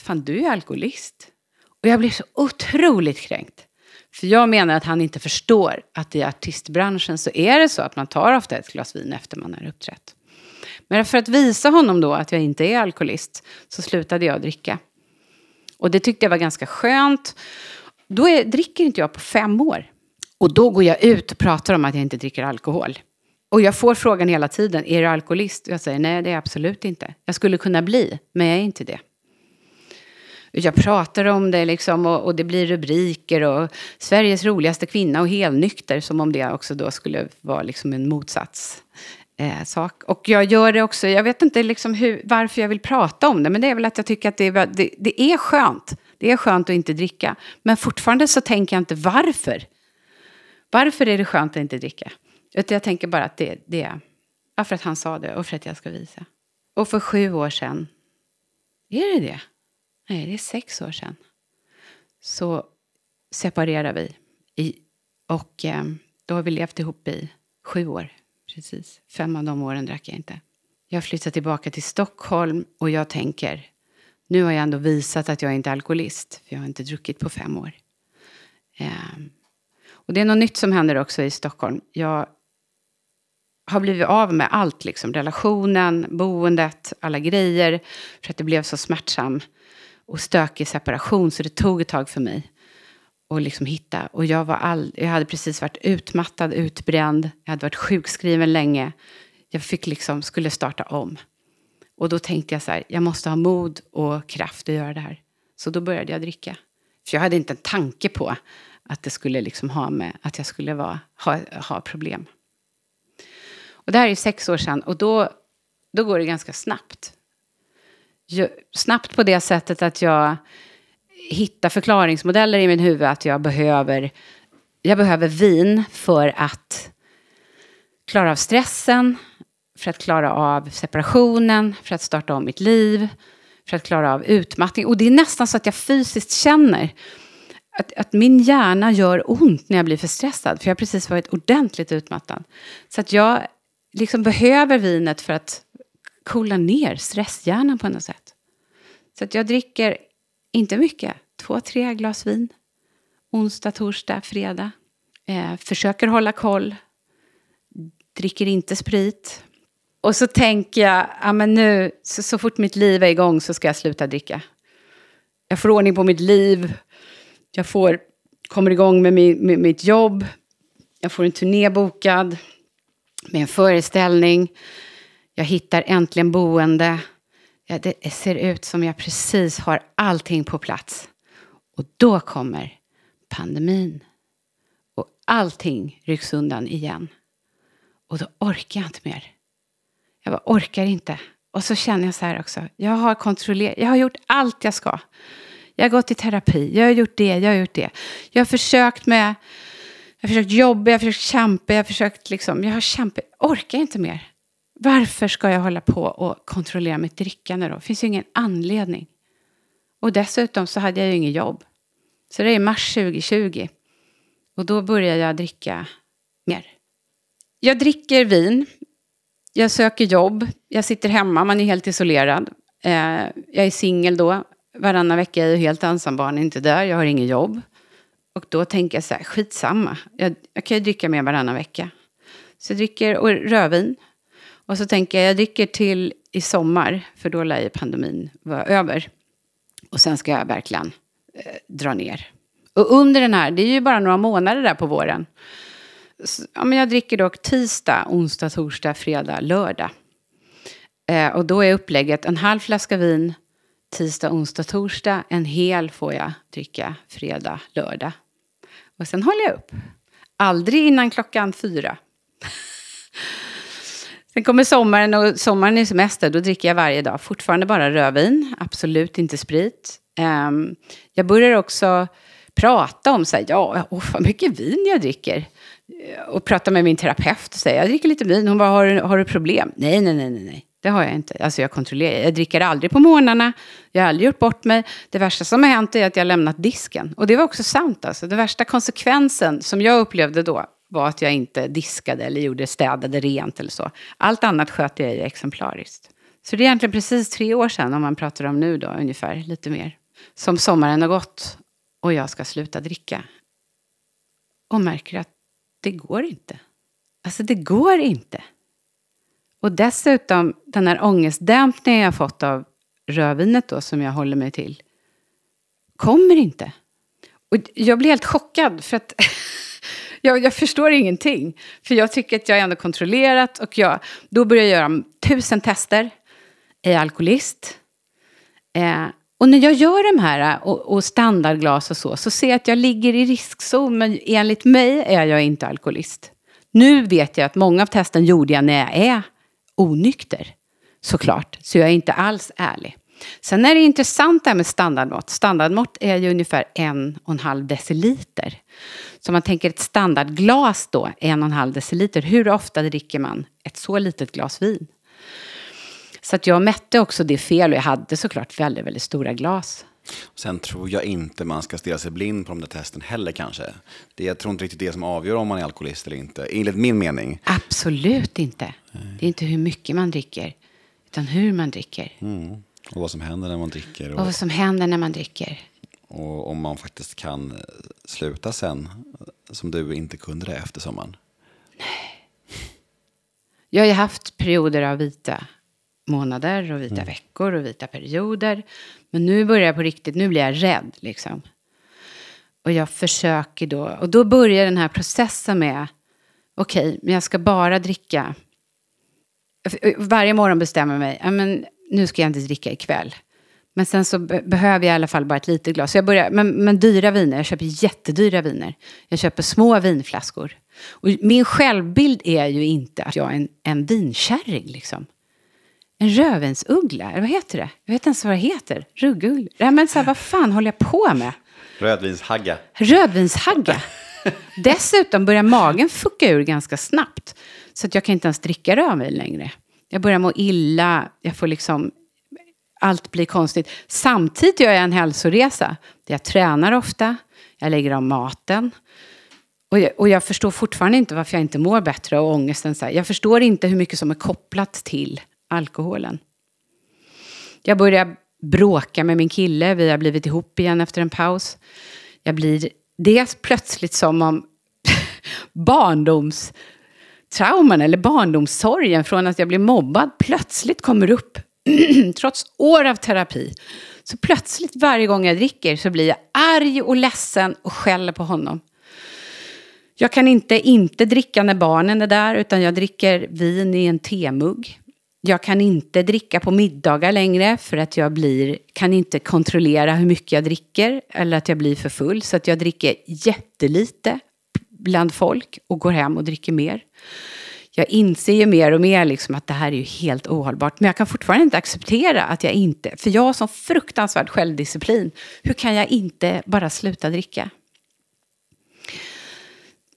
fan du är alkoholist. Och jag blir så otroligt kränkt. För jag menar att han inte förstår att i artistbranschen så är det så att man tar ofta ett glas vin efter man har uppträtt. Men för att visa honom då att jag inte är alkoholist så slutade jag dricka. Och det tyckte jag var ganska skönt. Då är, dricker inte jag på fem år. Och då går jag ut och pratar om att jag inte dricker alkohol. Och jag får frågan hela tiden, är du alkoholist? Och jag säger, nej det är jag absolut inte. Jag skulle kunna bli, men jag är inte det. Jag pratar om det liksom och, och, det blir rubriker och Sveriges roligaste kvinna och helnykter som om det också då skulle vara liksom en motsats. Eh, sak. Och jag gör det också, jag vet inte liksom hur, varför jag vill prata om det, men det är väl att jag tycker att det är, det, det är skönt. Det är skönt att inte dricka. Men fortfarande så tänker jag inte varför. Varför är det skönt att inte dricka? Utan jag tänker bara att det, det är ja, för att han sa det och för att jag ska visa. Och för sju år sedan, är det det? Nej, det är sex år sedan. Så separerade vi. I, och eh, då har vi levt ihop i sju år. Precis. Fem av de åren drack jag inte. Jag flyttar tillbaka till Stockholm och jag tänker, nu har jag ändå visat att jag inte är alkoholist, för jag har inte druckit på fem år. Eh, och det är något nytt som händer också i Stockholm. Jag har blivit av med allt, liksom. relationen, boendet, alla grejer, för att det blev så smärtsam och stökig separation, så det tog ett tag för mig och liksom hitta. Och jag, var all, jag hade precis varit utmattad, utbränd, jag hade varit sjukskriven länge. Jag fick liksom, skulle starta om. Och då tänkte jag så här, jag måste ha mod och kraft att göra det här. Så då började jag dricka. För jag hade inte en tanke på att det skulle liksom ha med att jag skulle vara, ha, ha problem. Och det här är sex år sedan och då, då går det ganska snabbt. Jag, snabbt på det sättet att jag hitta förklaringsmodeller i min huvud att jag behöver, jag behöver vin för att klara av stressen, för att klara av separationen, för att starta om mitt liv, för att klara av utmattning. Och det är nästan så att jag fysiskt känner att, att, min hjärna gör ont när jag blir för stressad. För jag har precis varit ordentligt utmattad. Så att jag liksom behöver vinet för att coola ner stresshjärnan på något sätt. Så att jag dricker inte mycket, två, tre glas vin. Onsdag, torsdag, fredag. Eh, försöker hålla koll. Dricker inte sprit. Och så tänker jag, ja men nu, så, så fort mitt liv är igång så ska jag sluta dricka. Jag får ordning på mitt liv. Jag får, kommer igång med, min, med mitt jobb. Jag får en turné bokad med en föreställning. Jag hittar äntligen boende. Ja, det ser ut som jag precis har allting på plats. Och då kommer pandemin. Och allting rycks undan igen. Och då orkar jag inte mer. Jag bara orkar inte. Och så känner jag så här också. Jag har kontrollerat. Jag har gjort allt jag ska. Jag har gått i terapi. Jag har gjort det. Jag har gjort det. Jag har försökt med jag har försökt jobba, jag har försökt kämpa, jag har försökt liksom, jag har kämpat, Jag orkar inte mer. Varför ska jag hålla på och kontrollera mitt drickande då? Det finns ju ingen anledning. Och dessutom så hade jag ju inget jobb. Så det är mars 2020. Och då börjar jag dricka mer. Jag dricker vin. Jag söker jobb. Jag sitter hemma, man är helt isolerad. Eh, jag är singel då. Varannan vecka är jag helt ensam, barn är inte där, jag har inget jobb. Och då tänker jag så här, skitsamma. Jag, jag kan ju dricka mer varannan vecka. Så jag dricker och rödvin. Och så tänker jag, jag dricker till i sommar, för då lär ju pandemin vara över. Och sen ska jag verkligen eh, dra ner. Och under den här, det är ju bara några månader där på våren. ja, men jag dricker dock tisdag, onsdag, torsdag, fredag, lördag. Eh, och då är upplägget en halv flaska vin tisdag, onsdag, torsdag. En hel får jag dricka fredag, lördag. Och sen håller jag upp. Aldrig innan klockan fyra. Sen kommer sommaren och sommaren är semester. Då dricker jag varje dag. Fortfarande bara rödvin. Absolut inte sprit. Um, jag börjar också prata om så här, ja, oh, vad mycket vin jag dricker. Och prata med min terapeut och säga, jag dricker lite vin. Hon bara, har du, har du problem? Nej, nej, nej, nej. Det har jag inte. Alltså jag kontrollerar. Jag dricker aldrig på morgnarna. Jag har aldrig gjort bort mig. Det värsta som har hänt är att jag har lämnat disken. Och det var också sant. Alltså. Den värsta konsekvensen som jag upplevde då var att jag inte diskade eller gjorde städade rent eller så. Allt annat sköter jag ju exemplariskt. Så det är egentligen precis tre år sedan, om man pratar om nu då, ungefär, lite mer. Som sommaren har gått och jag ska sluta dricka. Och märker att det går inte. Alltså det går inte. Och dessutom den här ångestdämpningen jag fått av rödvinet då som jag håller mig till. Kommer inte. Och jag blir helt chockad för att jag, jag, förstår ingenting. För jag tycker att jag är ändå kontrollerat och jag, då börjar jag göra tusen tester. Är jag alkoholist? Eh, och när jag gör de här eh, och, och, standardglas och så, så ser jag att jag ligger i riskzon. Men enligt mig är jag inte alkoholist. Nu vet jag att många av testen gjorde jag när jag är onykter. Såklart, så jag är inte alls ärlig. Sen är det intressant det här med standardmått. Standardmått är ju ungefär en och en halv deciliter. Så om man tänker ett standardglas då, en och en halv deciliter. Hur ofta dricker man ett så litet glas vin? Så att jag mätte också det fel och jag hade såklart väldigt, väldigt stora glas. Sen tror jag inte man ska stirra sig blind på de där testen heller kanske. Det, jag tror inte riktigt det som avgör om man är alkoholist eller inte, enligt min mening. Absolut inte. Det är inte hur mycket man dricker, utan hur man dricker. Mm. Och vad som händer när man dricker. Och, och vad som händer när man dricker. Och om man faktiskt kan eh, sluta sen, som du inte kunde det efter sommaren. Nej. Jag har ju haft perioder av vita månader och vita mm. veckor och vita perioder. Men nu börjar jag på riktigt, nu blir jag rädd liksom. Och jag försöker då, och då börjar den här processen med, okej, okay, men jag ska bara dricka. Varje morgon bestämmer jag mig, men nu ska jag inte dricka ikväll. Men sen så be behöver jag i alla fall bara ett litet glas. Så jag börjar, men, men dyra viner, jag köper jättedyra viner. Jag köper små vinflaskor. Och min självbild är ju inte att jag är en, en vinkärring liksom. En rödvinsuggla, vad heter det? Jag vet inte ens vad det heter. Rugguggla. Ja, men så här, vad fan håller jag på med? Rödvinshagga. Rödvinshagga. Dessutom börjar magen fucka ur ganska snabbt. Så att jag kan inte ens dricka rödvin längre. Jag börjar må illa, jag får liksom... Allt blir konstigt. Samtidigt gör jag en hälsoresa. Jag tränar ofta, jag lägger om maten. Och jag, och jag förstår fortfarande inte varför jag inte mår bättre och ångesten. Så här. Jag förstår inte hur mycket som är kopplat till alkoholen. Jag börjar bråka med min kille, vi har blivit ihop igen efter en paus. Jag blir dels plötsligt som om barndoms... Trauman eller barndomssorgen från att jag blev mobbad plötsligt kommer upp. Trots år av terapi. Så plötsligt varje gång jag dricker så blir jag arg och ledsen och skäller på honom. Jag kan inte inte dricka när barnen är där utan jag dricker vin i en temugg. Jag kan inte dricka på middagar längre för att jag blir, kan inte kontrollera hur mycket jag dricker eller att jag blir för full. Så att jag dricker jättelite bland folk och går hem och dricker mer. Jag inser ju mer och mer liksom att det här är ju helt ohållbart. Men jag kan fortfarande inte acceptera att jag inte, för jag har sån fruktansvärd självdisciplin. Hur kan jag inte bara sluta dricka?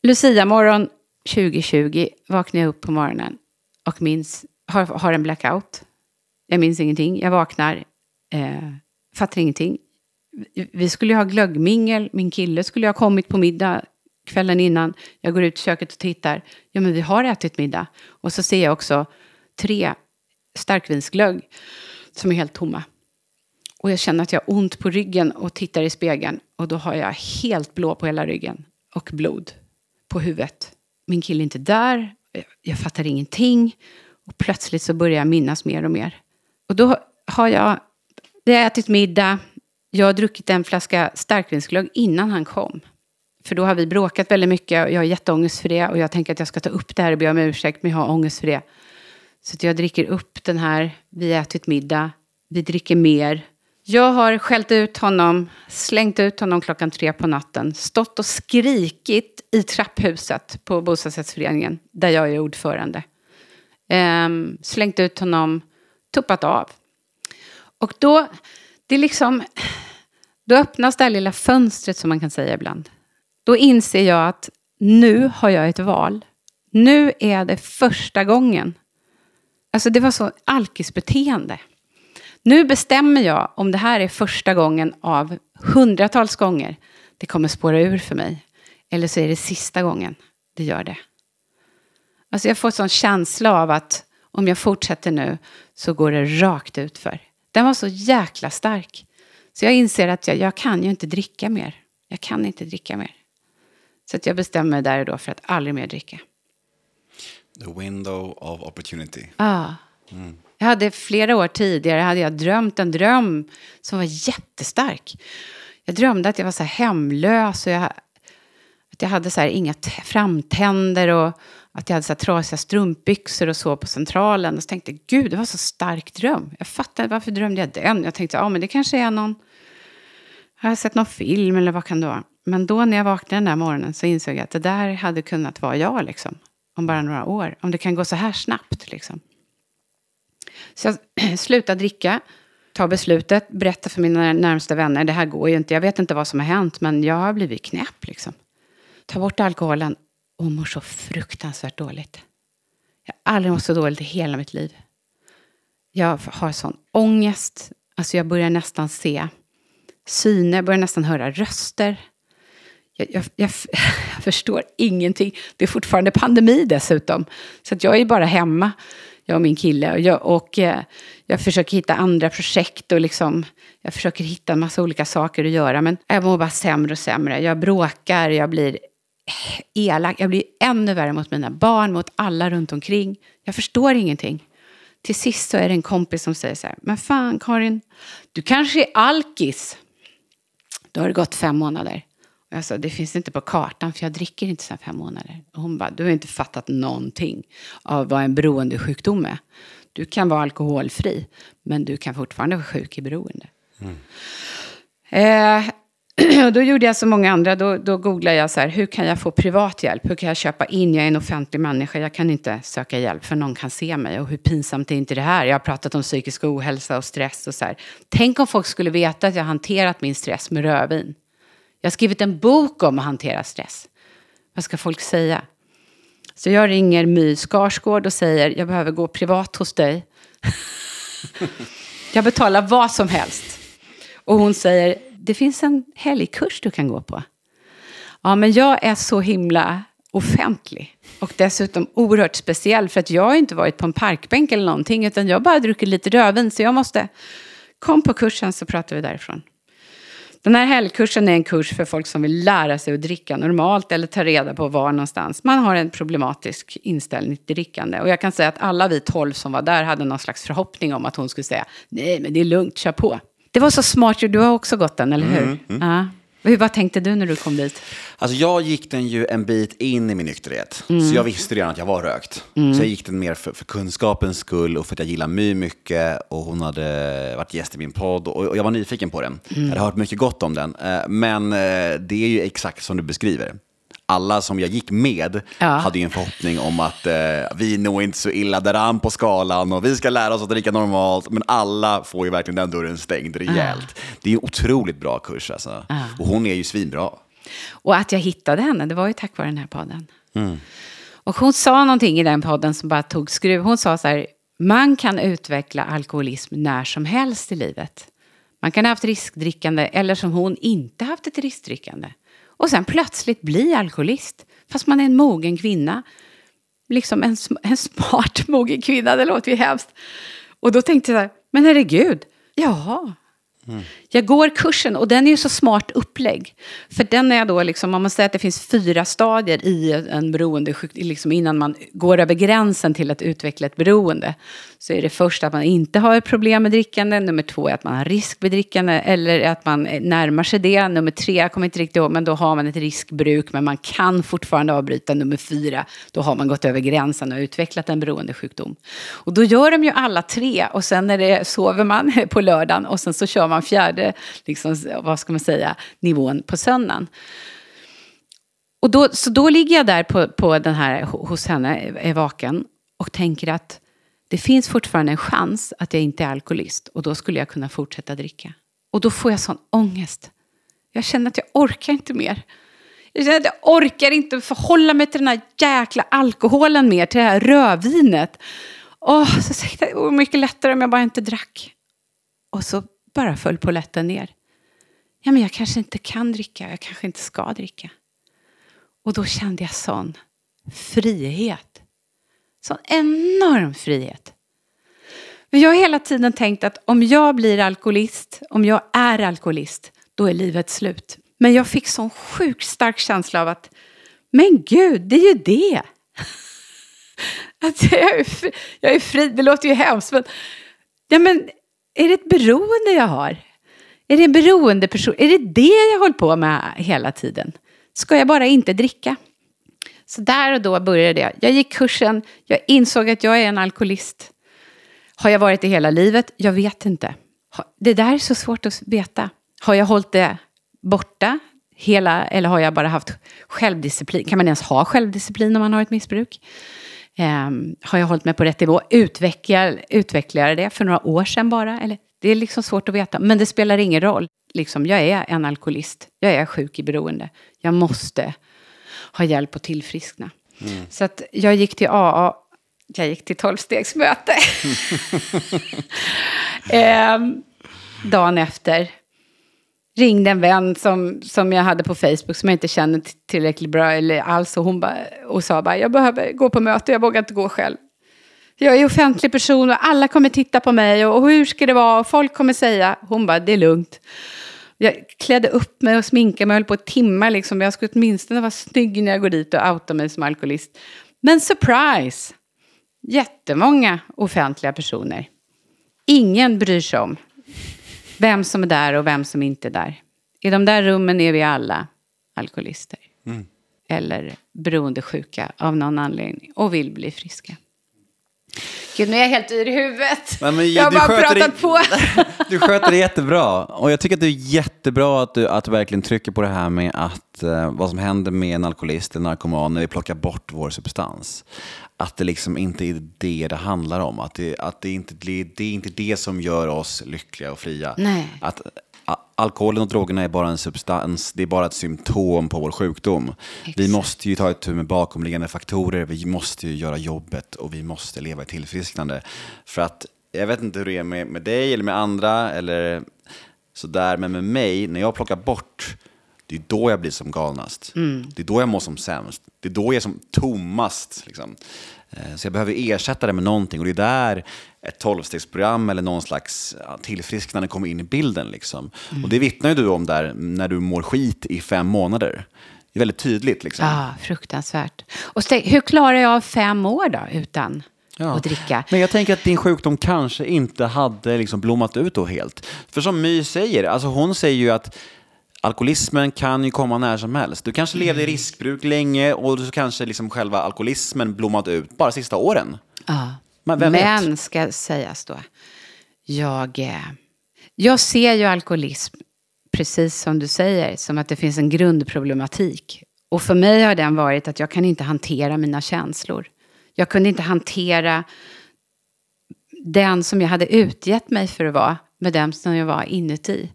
Lucia morgon 2020 vaknar jag upp på morgonen och minns har, har en blackout. Jag minns ingenting. Jag vaknar, eh, fattar ingenting. Vi skulle ju ha glöggmingel. Min kille skulle ha kommit på middag kvällen innan. Jag går ut i köket och tittar. Ja, men vi har ätit middag. Och så ser jag också tre starkvinsglögg som är helt tomma. Och jag känner att jag har ont på ryggen och tittar i spegeln. Och då har jag helt blå på hela ryggen och blod på huvudet. Min kille är inte där. Jag fattar ingenting. Och plötsligt så börjar jag minnas mer och mer. Och då har jag, jag har ätit middag, jag har druckit en flaska starkvinsglögg innan han kom. För då har vi bråkat väldigt mycket och jag har jätteångest för det. Och jag tänker att jag ska ta upp det här och be om ursäkt, men jag har ångest för det. Så att jag dricker upp den här, vi har ätit middag, vi dricker mer. Jag har skällt ut honom, slängt ut honom klockan tre på natten, stått och skrikit i trapphuset på bostadsrättsföreningen, där jag är ordförande. Ehm, slängt ut honom, tuppat av. Och då, det är liksom, då öppnas det här lilla fönstret som man kan säga ibland. Då inser jag att nu har jag ett val. Nu är det första gången. Alltså det var så alkisbeteende. Nu bestämmer jag om det här är första gången av hundratals gånger det kommer spåra ur för mig. Eller så är det sista gången det gör det. Alltså jag får en sån känsla av att om jag fortsätter nu så går det rakt ut för. Den var så jäkla stark. Så jag inser att jag, jag kan ju inte dricka mer. Jag kan inte dricka mer. Så att jag bestämmer mig där och då för att aldrig mer dricka. The window of opportunity. Ja. Mm. Jag hade flera år tidigare hade jag drömt en dröm som var jättestark. Jag drömde att jag var så hemlös och jag, att jag hade så inga framtänder och att jag hade så trasiga strumpbyxor och så på Centralen. Och så tänkte jag, gud, det var så stark dröm. Jag fattade, varför drömde jag den? Jag tänkte, ja men det kanske är någon, har jag sett någon film eller vad kan det vara? Men då när jag vaknade den där morgonen så insåg jag att det där hade kunnat vara jag liksom. Om bara några år. Om det kan gå så här snabbt liksom. Så jag slutade dricka, ta beslutet, berätta för mina närmsta vänner. Det här går ju inte. Jag vet inte vad som har hänt, men jag har blivit knäpp liksom. Ta bort alkoholen och mår så fruktansvärt dåligt. Jag har aldrig mått så dåligt i hela mitt liv. Jag har sån ångest. Alltså jag börjar nästan se syner, börjar nästan höra röster. Jag, jag, jag, jag, förstår ingenting. Det är fortfarande pandemi dessutom. Så att jag är bara hemma, jag och min kille. Och jag, och, eh, jag försöker hitta andra projekt och liksom, jag försöker hitta en massa olika saker att göra. Men jag mår bara sämre och sämre. Jag bråkar, jag blir elak. Jag blir ännu värre mot mina barn, mot alla runt omkring. Jag förstår ingenting. Till sist så är det en kompis som säger så här, men fan Karin, du kanske är alkis. Då har det gått fem månader. Jag sa, det finns inte på kartan för jag dricker inte sedan fem månader. Och hon bara, du har inte fattat någonting av vad en beroendesjukdom är. Du kan vara alkoholfri, men du kan fortfarande vara sjuk i beroende. Mm. Eh, då gjorde jag som många andra, då, då googlade jag så här, hur kan jag få privat hjälp? Hur kan jag köpa in? Jag är en offentlig människa, jag kan inte söka hjälp för någon kan se mig. Och hur pinsamt är inte det här? Jag har pratat om psykisk ohälsa och stress och så här. Tänk om folk skulle veta att jag hanterat min stress med rödvin. Jag har skrivit en bok om att hantera stress. Vad ska folk säga? Så jag ringer My Skarsgård och säger, jag behöver gå privat hos dig. jag betalar vad som helst. Och hon säger, det finns en helgkurs du kan gå på. Ja, men jag är så himla offentlig. Och dessutom oerhört speciell för att jag har inte varit på en parkbänk eller någonting utan jag har bara druckit lite rödvin så jag måste... Kom på kursen så pratar vi därifrån. Den här helgkursen är en kurs för folk som vill lära sig att dricka normalt eller ta reda på var någonstans man har en problematisk inställning till drickande. Och jag kan säga att alla vi tolv som var där hade någon slags förhoppning om att hon skulle säga nej men det är lugnt, kör på. Det var så smart, du har också gått den, eller hur? Mm, mm. Ja. Hur, vad tänkte du när du kom dit? Alltså jag gick den ju en bit in i min nykterhet. Mm. Så jag visste redan att jag var rökt. Mm. Så jag gick den mer för, för, kunskapens skull och för att jag gillar My mycket. Och hon hade varit gäst i min podd och, och jag var nyfiken på den. Mm. Jag hade hört mycket gott om den. Eh, men eh, det är ju exakt som du beskriver alla som jag gick med ja. hade ju en förhoppning om att eh, vi är nog inte så illa däran på skalan och vi ska lära oss att dricka normalt. Men alla får ju verkligen den dörren stängd rejält. Ja. Det är en otroligt bra kurs alltså. Ja. Och hon är ju svinbra. Och att jag hittade henne, det var ju tack vare den här podden. Mm. Och hon sa någonting i den podden som bara tog skruv. Hon sa så här, man kan utveckla alkoholism när som helst i livet. Man kan ha haft riskdrickande eller som hon inte haft ett riskdrickande och sen plötsligt bli alkoholist. Fast man är en mogen kvinna. Liksom en, en smart mogen kvinna, det låter ju hemskt. Och då tänkte jag så här, men herregud, ja, jag går kursen och den är ju så smart upplägg. För den är då liksom, om man säger att det finns fyra stadier i en beroendesjukdom, liksom innan man går över gränsen till att utveckla ett beroende. Så är det först att man inte har ett problem med drickande, nummer två är att man har risk med drickande, eller att man närmar sig det. Nummer tre, jag kommer inte riktigt ihåg, men då har man ett riskbruk, men man kan fortfarande avbryta. Nummer fyra, då har man gått över gränsen och utvecklat en beroendesjukdom. Och då gör de ju alla tre, och sen är det, sover man på lördagen, och sen så kör man fjärde, liksom, vad ska man säga, nivån på söndagen. Och då, så då ligger jag där på, på den här, hos henne, är vaken, och tänker att det finns fortfarande en chans att jag inte är alkoholist och då skulle jag kunna fortsätta dricka. Och då får jag sån ångest. Jag känner att jag orkar inte mer. Jag känner att jag orkar inte förhålla mig till den här jäkla alkoholen mer, till det här rödvinet. Åh, så tänkte jag, det vore mycket lättare om jag bara inte drack. Och så bara föll polletten ner. Ja, men jag kanske inte kan dricka, jag kanske inte ska dricka. Och då kände jag sån frihet. Sån enorm frihet. Men jag har hela tiden tänkt att om jag blir alkoholist, om jag är alkoholist, då är livet slut. Men jag fick sån sjukt stark känsla av att, men gud, det är ju det. att jag är, fri, jag är fri, det låter ju hemskt, men, ja, men är det ett beroende jag har? Är det en beroendeperson? Är det det jag håller på med hela tiden? Ska jag bara inte dricka? Så där och då började jag. Jag gick kursen, jag insåg att jag är en alkoholist. Har jag varit det hela livet? Jag vet inte. Det där är så svårt att veta. Har jag hållit det borta hela, eller har jag bara haft självdisciplin? Kan man ens ha självdisciplin om man har ett missbruk? Um, har jag hållit mig på rätt nivå? Utvecklar, utvecklar jag det för några år sedan bara? Eller? Det är liksom svårt att veta, men det spelar ingen roll. Liksom, jag är en alkoholist. Jag är sjuk i beroende. Jag måste ha hjälp att tillfriskna. Mm. Så att jag gick till AA, jag gick till tolvstegsmöte. eh, dagen efter ringde en vän som, som jag hade på Facebook som jag inte känner tillräckligt bra eller alls. Och hon ba, och sa bara, jag behöver gå på möte, jag vågar inte gå själv. Jag är offentlig person och alla kommer titta på mig och, hur ska det vara? Och folk kommer säga, hon bara, det är lugnt. Jag klädde upp mig och sminkade mig, jag höll på ett timmar liksom. Jag skulle åtminstone vara snygg när jag går dit och outar mig som alkoholist. Men surprise! Jättemånga offentliga personer. Ingen bryr sig om vem som är där och vem som inte är där. I de där rummen är vi alla alkoholister. Mm. Eller beroendesjuka av någon anledning och vill bli friska. Gud, nu är jag helt yr i huvudet. Men, men, jag har bara pratat det, på. du sköter det jättebra. Och jag tycker att det är jättebra att du, att du verkligen trycker på det här med att, uh, vad som händer med en alkoholist, en narkoman, när vi plockar bort vår substans. Att det liksom inte är det det handlar om. Att det, att det, inte, det är inte det som gör oss lyckliga och fria. Nej. Att, alkoholen och drogerna är bara en substans, det är bara ett symptom på vår sjukdom. Exakt. Vi måste ju ta itu med bakomliggande faktorer, vi måste ju göra jobbet och vi måste leva i tillfrisknande. För att, jag vet inte hur det är med, med dig eller med andra, eller sådär, men med mig, när jag plockar bort det är då jag blir som galnast. Mm. Det är då jag mår som sämst. Det är då jag är som tommast. Liksom. Eh, så jag behöver ersätta det med någonting och det är där ett tolvstegsprogram eller någon slags tillfrisknande kommer in i bilden. Liksom. Mm. Och det vittnar ju du om där när du mår skit i fem månader. Det är väldigt tydligt. Liksom. Ja, fruktansvärt. Och så, hur klarar jag fem år då utan ja. att dricka? Men jag tänker att din sjukdom kanske inte hade liksom blommat ut då helt. För som My säger, alltså hon säger ju att alkoholismen kan ju komma när som helst. Du kanske levde i mm. riskbruk länge och så kanske liksom själva alkoholismen blommat ut bara sista åren. Ja. Men, Men ska sägas då, jag, eh, jag ser ju alkoholism, precis som du säger, som att det finns en grundproblematik. Och för mig har den varit att jag kan inte hantera mina känslor. Jag kunde inte hantera den som jag hade utgett mig för att vara med den som jag var inuti.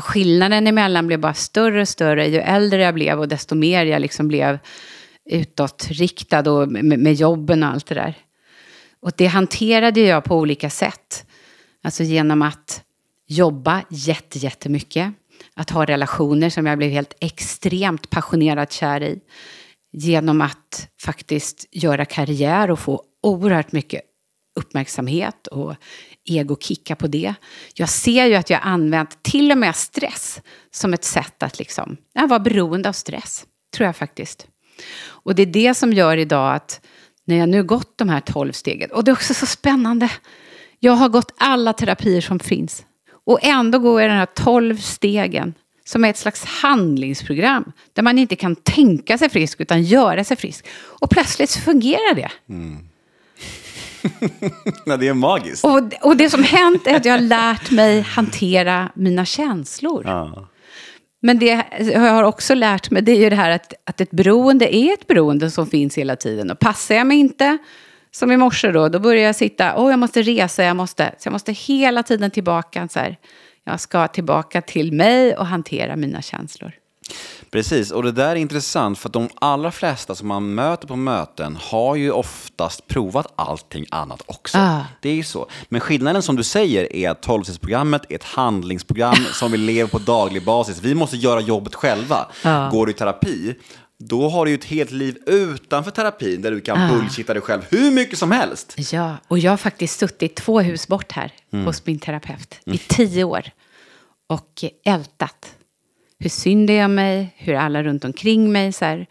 Och skillnaden emellan blev bara större och större ju äldre jag blev och desto mer jag liksom blev utåtriktad och med, med jobben och allt det där. Och det hanterade jag på olika sätt. Alltså genom att jobba jättemycket. Att ha relationer som jag blev helt extremt passionerat kär i. Genom att faktiskt göra karriär och få oerhört mycket uppmärksamhet och egokicka på det. Jag ser ju att jag använt till och med stress som ett sätt att liksom, vara beroende av stress. Tror jag faktiskt. Och det är det som gör idag att när jag nu gått de här tolv stegen, och det är också så spännande. Jag har gått alla terapier som finns. Och ändå går jag den här tolv stegen som är ett slags handlingsprogram. Där man inte kan tänka sig frisk utan göra sig frisk. Och plötsligt så fungerar det. Mm. Nej, det är magiskt. Och, och det som hänt är att jag har lärt mig hantera mina känslor. Ja. Men det jag har också lärt mig det är ju det här att, att ett beroende är ett beroende som finns hela tiden. Och passar jag mig inte, som i morse då, då börjar jag sitta, åh oh, jag måste resa, jag måste, så jag måste hela tiden tillbaka så här. Jag ska tillbaka till mig och hantera mina känslor. Precis, och det där är intressant för att de allra flesta som man möter på möten har ju oftast provat allting annat också. Ah. Det är ju så. Men skillnaden som du säger är att 12 är ett handlingsprogram som vi lever på daglig basis. Vi måste göra jobbet själva. Ah. Går du i terapi, då har du ju ett helt liv utanför terapin där du kan Ah. bullshitta dig själv hur mycket som helst. Ja, och jag har faktiskt suttit två hus bort här hos min terapeut i tio år. Och ältat. Hur synd är jag mig, hur alla runt omkring mig så här.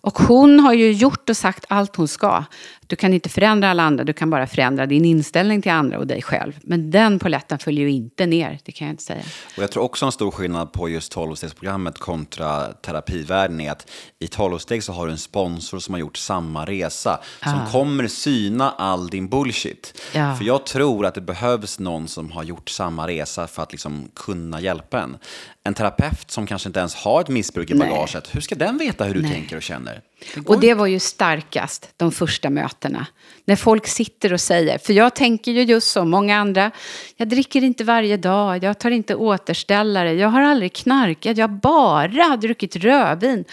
Och hon har ju gjort och sagt allt hon ska. Du kan inte förändra alla andra, du kan bara förändra din inställning till andra och dig själv. Men den poletten följer ju inte ner, det kan jag inte säga. Och jag tror också en stor skillnad på just 12-stegsprogrammet kontra terapivärlden är att i 12-steg så har du en sponsor som har gjort samma resa, som kommer syna all din bullshit. Ja. För jag tror att det behövs någon som har gjort samma resa för att liksom kunna hjälpa en. En terapeut som kanske inte ens har ett missbruk i Nej. bagaget, hur ska den veta hur du Nej. tänker och känner? Det går Och det var ju starkast, de första mötena. När folk sitter och säger, för jag tänker ju just som många andra, jag dricker inte varje dag, jag tar inte återställare, jag har aldrig knarkat, jag har bara druckit rödvin.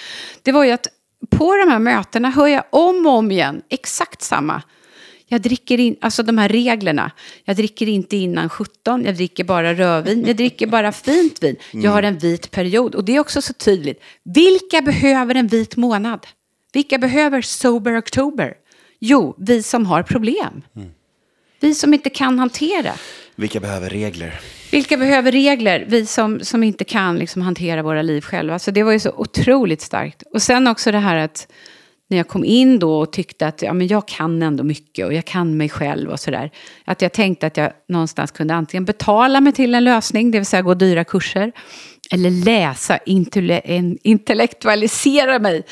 Det var ju att på de här mötena hör jag om och om igen exakt samma. Jag dricker in, alltså de här reglerna. Jag dricker inte innan 17, jag dricker bara rödvin, jag dricker bara fint vin. Jag har en vit period. Och det är också så tydligt. Vilka behöver en vit månad? Vilka behöver sober oktober? Jo, vi som har problem. Vi som inte kan hantera. Vilka behöver regler? Vilka behöver regler? Vi som, som inte kan liksom hantera våra liv själva. Så det var ju så otroligt starkt. Och sen också det här att när jag kom in då och tyckte att ja, men jag kan ändå mycket och jag kan mig själv och sådär. Att jag tänkte att jag någonstans kunde antingen betala mig till en lösning, det vill säga gå dyra kurser. Eller läsa, intellektualisera mig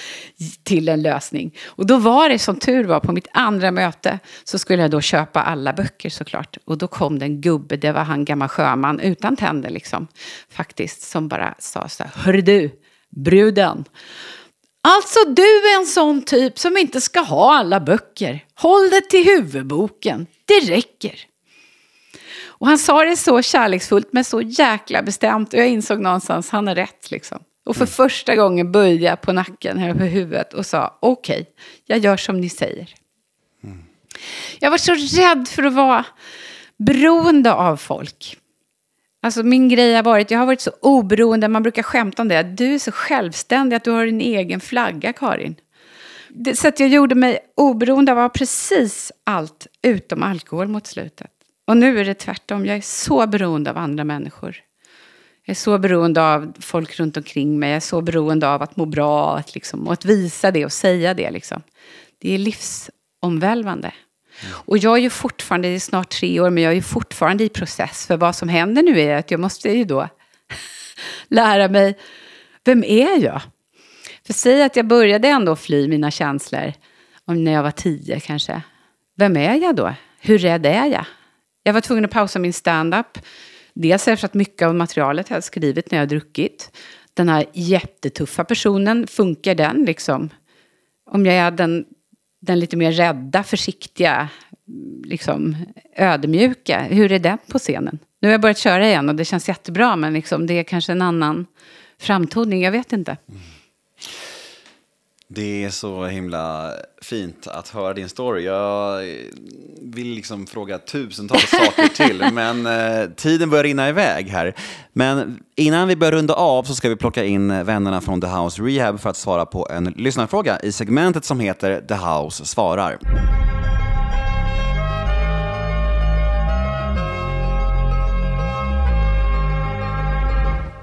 till en lösning. Och då var det som tur var på mitt andra möte så skulle jag då köpa alla böcker såklart. Och då kom det en gubbe, det var han gammal sjöman utan tänder liksom. Faktiskt, som bara sa så här, hör du, bruden. Alltså du är en sån typ som inte ska ha alla böcker. Håll det till huvudboken, det räcker. Och han sa det så kärleksfullt men så jäkla bestämt. Och jag insåg någonstans, han har rätt liksom. Och för första gången böjde jag på nacken här på huvudet och sa okej, jag gör som ni säger. Jag var så rädd för att vara beroende av folk. Alltså min grej har varit, jag har varit så oberoende, man brukar skämta om det. Du är så självständig att du har din egen flagga, Karin. Det, så att jag gjorde mig oberoende av precis allt utom alkohol mot slutet. Och nu är det tvärtom, jag är så beroende av andra människor. Jag är så beroende av folk runt omkring mig, jag är så beroende av att må bra att liksom, och att visa det och säga det. Liksom. Det är livsomvälvande. Mm. Och jag är ju fortfarande, det är snart tre år, men jag är ju fortfarande i process. För vad som händer nu är att jag måste ju då lära mig, vem är jag? För säg att jag började ändå fly mina känslor, om när jag var tio kanske. Vem är jag då? Hur rädd är jag? Jag var tvungen att pausa min stand-up. Dels eftersom att mycket av materialet jag hade skrivit när jag druckit. Den här jättetuffa personen, funkar den liksom? Om jag är den, den lite mer rädda, försiktiga, liksom ödmjuka, hur är den på scenen? Nu har jag börjat köra igen och det känns jättebra, men liksom, det är kanske en annan framtoning, jag vet inte. Mm. Det är så himla fint att höra din story. Jag vill liksom fråga tusentals saker till, men eh, tiden börjar rinna iväg här. Men innan vi börjar runda av så ska vi plocka in vännerna från The House Rehab för att svara på en lyssnarfråga i segmentet som heter The House svarar.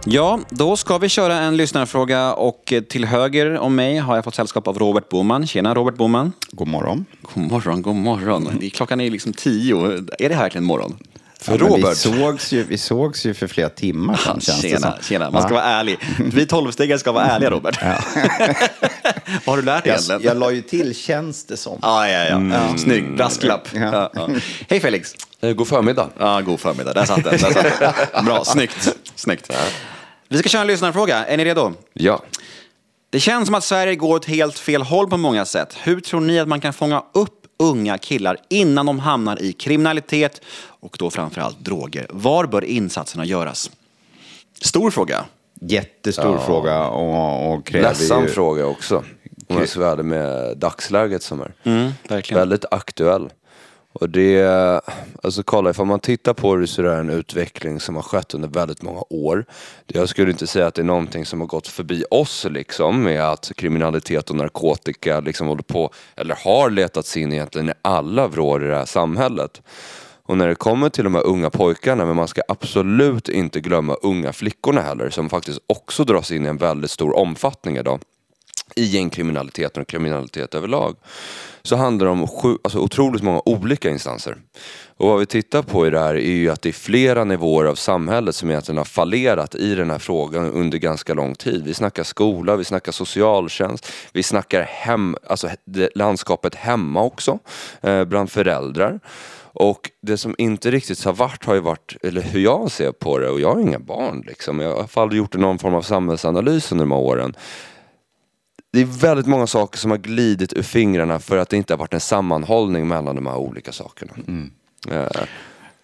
Ja, då ska vi köra en lyssnarfråga och till höger om mig har jag fått sällskap av Robert Boman. Tjena Robert Boman. God morgon. God morgon, god morgon. Klockan är liksom tio. Är det här verkligen morgon? För ja, Robert. Vi sågs, ju, vi sågs ju för flera timmar sedan, känns tjena, det Tjena, man ska vara ärlig. Vi tolvstegare ska vara ärliga, Robert. Ja. Vad har du lärt dig egentligen? Jag la ju till känns det som. Ah, ja, ja. Mm. Snygg, brasklapp. Ja. Ja, Hej Felix. Eh, god förmiddag. Ja, god förmiddag. Där satt den. Där satt den. Bra, snyggt. snyggt. Vi ska köra en lyssnarfråga. Är ni redo? Ja. Det känns som att Sverige går åt helt fel håll på många sätt. Hur tror ni att man kan fånga upp unga killar innan de hamnar i kriminalitet och då framförallt droger? Var bör insatserna göras? Stor fråga. Jättestor ja. fråga och, och kräver Ledsam ju... fråga också. Om jag ska vara med dagsläget som är. Mm, Väldigt aktuell. Och det, alltså kolla ifall man tittar på det så är det en utveckling som har skett under väldigt många år. Jag skulle inte säga att det är någonting som har gått förbi oss liksom med att kriminalitet och narkotika liksom håller på, eller har letat sig in egentligen i alla vrår i det här samhället. Och när det kommer till de här unga pojkarna, men man ska absolut inte glömma unga flickorna heller som faktiskt också dras in i en väldigt stor omfattning idag i gängkriminaliteten och kriminalitet överlag så handlar det om sju, alltså otroligt många olika instanser. Och vad vi tittar på i det här är ju att det är flera nivåer av samhället som egentligen har fallerat i den här frågan under ganska lång tid. Vi snackar skola, vi snackar socialtjänst, vi snackar hem, alltså landskapet hemma också, eh, bland föräldrar. Och det som inte riktigt har varit har ju varit, eller hur jag ser på det, och jag har inga barn liksom. Jag har i alla fall gjort någon form av samhällsanalys under de här åren det är väldigt många saker som har glidit ur fingrarna för att det inte har varit en sammanhållning mellan de här olika sakerna. Mm. Uh.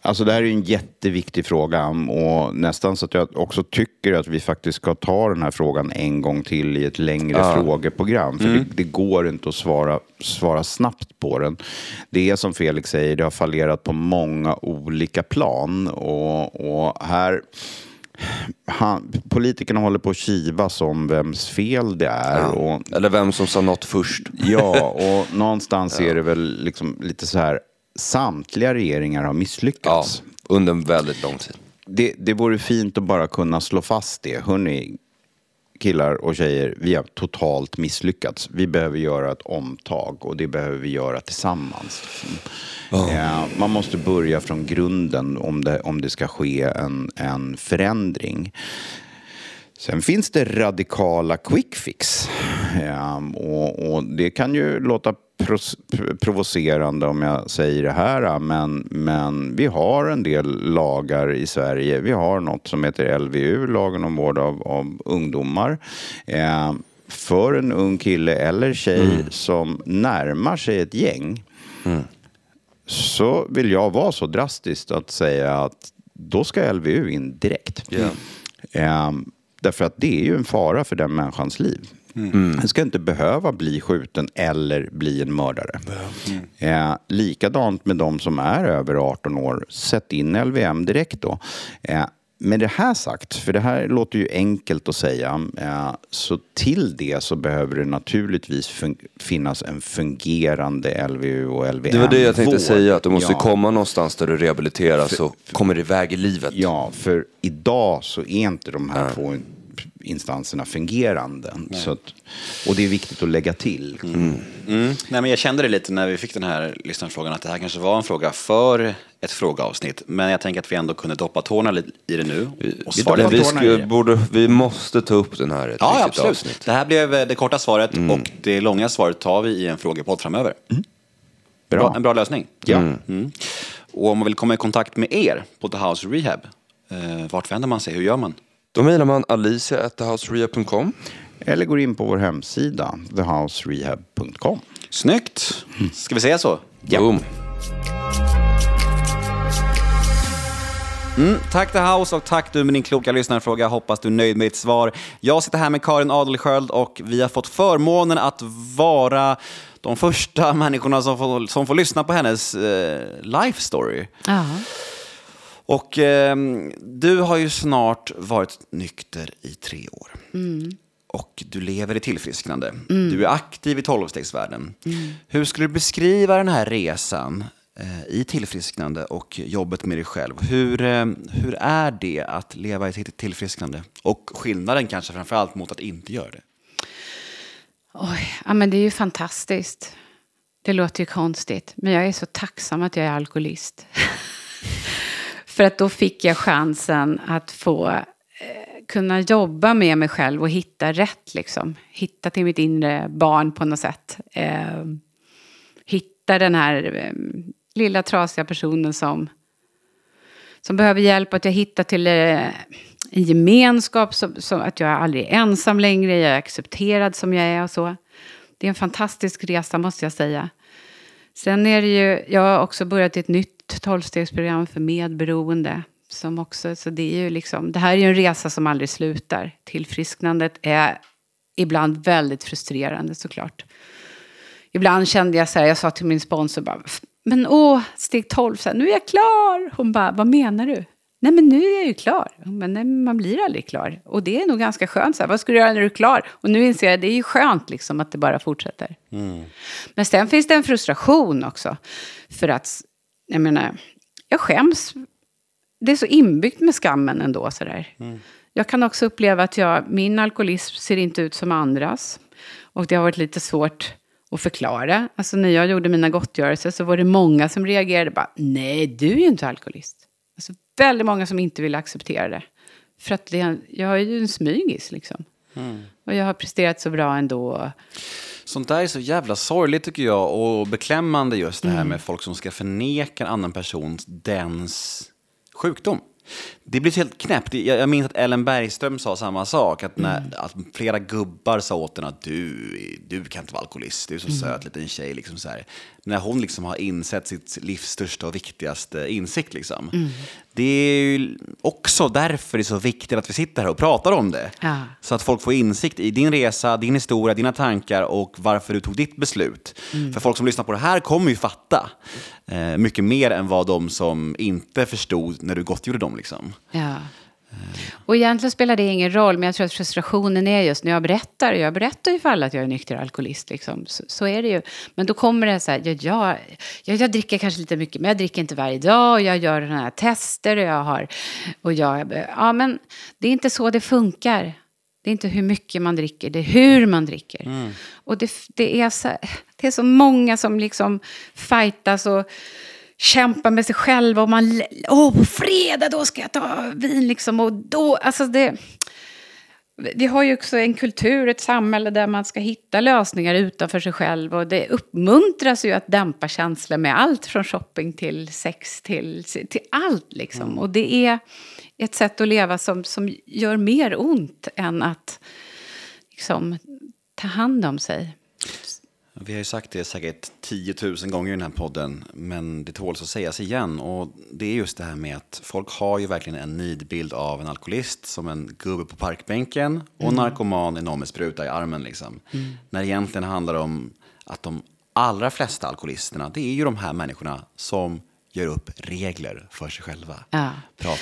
Alltså det här är en jätteviktig fråga och nästan så att jag också tycker att vi faktiskt ska ta den här frågan en gång till i ett längre ja. frågeprogram. För mm. det, det, går inte att svara, svara snabbt på den. Det är som Felix säger, det har fallerat på många olika plan och, och här han, politikerna håller på att kivas om vems fel det är. Ja. Och, Eller vem som sa något först. Ja, och någonstans ja. är det väl liksom lite så här, samtliga regeringar har misslyckats. Ja, under en väldigt lång tid. Det, det vore fint att bara kunna slå fast det. Hörrni, killar och tjejer, vi har totalt misslyckats. Vi behöver göra ett omtag och det behöver vi göra tillsammans. Oh. Man måste börja från grunden om det, om det ska ske en, en förändring. Sen finns det radikala quick fix. Ja, och, och, det kan ju låta provocerande om jag säger det här, men, men vi har en del lagar i Sverige. Vi har något som heter LVU, lagen om vård av, av ungdomar. Eh, för en ung kille eller tjej mm. som närmar sig ett gäng mm. så vill jag vara så drastisk att säga att då ska LVU in direkt. Yeah. Eh, därför att det är ju en fara för den människans liv. Mm. Den ska inte behöva bli skjuten eller bli en mördare. Mm. Eh, likadant med de som är över 18 år. Sätt in LVM direkt då. Eh, med det här sagt, för det här låter ju enkelt att säga, eh, så till det så behöver det naturligtvis finnas en fungerande LVU och LVM. Det var det jag tänkte säga, att du måste ja. komma någonstans där du rehabiliteras för, och kommer iväg i livet. Ja, för idag så är inte de här två instanserna fungerande. Så att, och det är viktigt att lägga till. Mm. Mm. Nej, men jag kände det lite när vi fick den här lyssnarfrågan att det här kanske var en fråga för ett frågeavsnitt. Men jag tänker att vi ändå kunde doppa tårna lite i det nu. Och svara vi, vi, borde, vi måste ta upp den här ett ja, absolut. avsnitt. Det här blev det korta svaret mm. och det långa svaret tar vi i en frågepodd framöver. Mm. Bra. En bra lösning. Ja. Mm. Mm. Och om man vill komma i kontakt med er på The House Rehab, eh, vart vänder man sig? Hur gör man? Då mejlar man alicia.thehouserehab.com. Eller går in på vår hemsida, thehouserehab.com. Snyggt! Ska vi säga så? Ja. Boom. Mm, tack The House och tack du med din kloka lyssnarfråga. Hoppas du är nöjd med ditt svar. Jag sitter här med Karin Adelsköld och vi har fått förmånen att vara de första människorna som får, som får lyssna på hennes eh, life story. Ja. Och eh, du har ju snart varit nykter i tre år. Mm. Och du lever i tillfrisknande. Mm. Du är aktiv i tolvstegsvärlden. Mm. Hur skulle du beskriva den här resan eh, i tillfrisknande och jobbet med dig själv. Hur, eh, hur är det att leva i ett tillfrisknande? Och skillnaden kanske framför allt mot att inte göra det? Oj, ja, men det är ju fantastiskt. Det låter ju konstigt, men jag är så tacksam att jag är alkoholist. För att då fick jag chansen att få eh, kunna jobba med mig själv och hitta rätt. Liksom. Hitta till mitt inre barn på något sätt. Eh, hitta den här eh, lilla trasiga personen som, som behöver hjälp. Att jag hittar till eh, en gemenskap, som, som, att jag aldrig är ensam längre. Jag är accepterad som jag är och så. Det är en fantastisk resa måste jag säga. Sen är det ju, jag har också börjat ett nytt tolvstegsprogram för medberoende. Som också, så det, är ju liksom, det här är ju en resa som aldrig slutar. Tillfrisknandet är ibland väldigt frustrerande såklart. Ibland kände jag så här, jag sa till min sponsor bara, men åh, steg 12, så här, nu är jag klar. Hon bara, vad menar du? Nej men nu är jag ju klar. Men nej, man blir aldrig klar. Och det är nog ganska skönt. Så här, vad ska du göra när du är klar? Och nu inser jag att det är ju skönt liksom, att det bara fortsätter. Mm. Men sen finns det en frustration också. För att, jag menar, jag skäms. Det är så inbyggt med skammen ändå. Så där. Mm. Jag kan också uppleva att jag, min alkoholism ser inte ut som andras. Och det har varit lite svårt att förklara. Alltså när jag gjorde mina gottgörelser så var det många som reagerade bara, nej du är ju inte alkoholist. Alltså väldigt många som inte vill acceptera det. För att det, jag är ju en smygis liksom. Mm. Och jag har presterat så bra ändå. Sånt där är så jävla sorgligt tycker jag och beklämmande just det här mm. med folk som ska förneka en annan person dens sjukdom. Det blir helt knäppt. Jag minns att Ellen Bergström sa samma sak. Att, när, mm. att flera gubbar sa åt henne att du, du kan inte vara alkoholist, du är så mm. söt liten tjej. Liksom så här. När hon liksom har insett sitt livs största och viktigaste insikt. Liksom. Mm. Det är ju också därför det är så viktigt att vi sitter här och pratar om det. Ja. Så att folk får insikt i din resa, din historia, dina tankar och varför du tog ditt beslut. Mm. För folk som lyssnar på det här kommer ju fatta eh, mycket mer än vad de som inte förstod när du gottgjorde dem. Liksom. Ja. Och egentligen spelar det ingen roll, men jag tror att frustrationen är just när jag berättar. Jag berättar ju för alla att jag är nykter alkoholist, liksom. så, så, är det ju. Men då kommer det så här, ja, jag, jag, jag dricker kanske lite mycket, men jag dricker inte varje dag. Och jag gör sådana här tester och jag har... Och jag, ja, men det är inte så det funkar. Det är inte hur mycket man dricker, det är hur man dricker. Mm. Och det, det, är så, det är så många som liksom fightas och kämpa med sig själv och man, åh på fredag då ska jag ta vin liksom och då, alltså det, vi har ju också en kultur, ett samhälle där man ska hitta lösningar utanför sig själv och det uppmuntras ju att dämpa känslor med allt från shopping till sex till, till allt liksom. Mm. Och det är ett sätt att leva som, som gör mer ont än att liksom, ta hand om sig. Vi har ju sagt det säkert 10 000 gånger i den här podden, men det tåls att sägas igen. Och det är just det här med att folk har ju verkligen en nidbild av en alkoholist som en gubbe på parkbänken och mm. narkoman i någon med spruta i armen. Liksom. Mm. När det egentligen handlar om att de allra flesta alkoholisterna, det är ju de här människorna som gör upp regler för sig själva. Ja. Prat.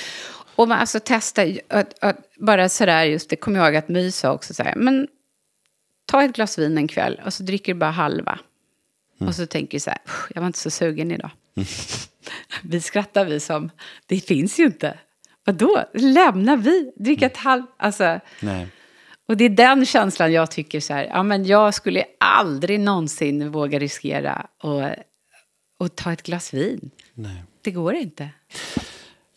Och man alltså testa, att, att, bara sådär just, det kommer jag ihåg att My sa också så här, men ta ett glas vin en kväll och så dricker du bara halva. Mm. Och så tänker du så här, jag var inte så sugen idag. Mm. vi skrattar vi som, det finns ju inte. Vadå, lämnar vi? Dricka ett halvt, alltså. Nej. Och det är den känslan jag tycker så här, ja men jag skulle aldrig någonsin våga riskera att ta ett glas vin. Nej. Det går inte.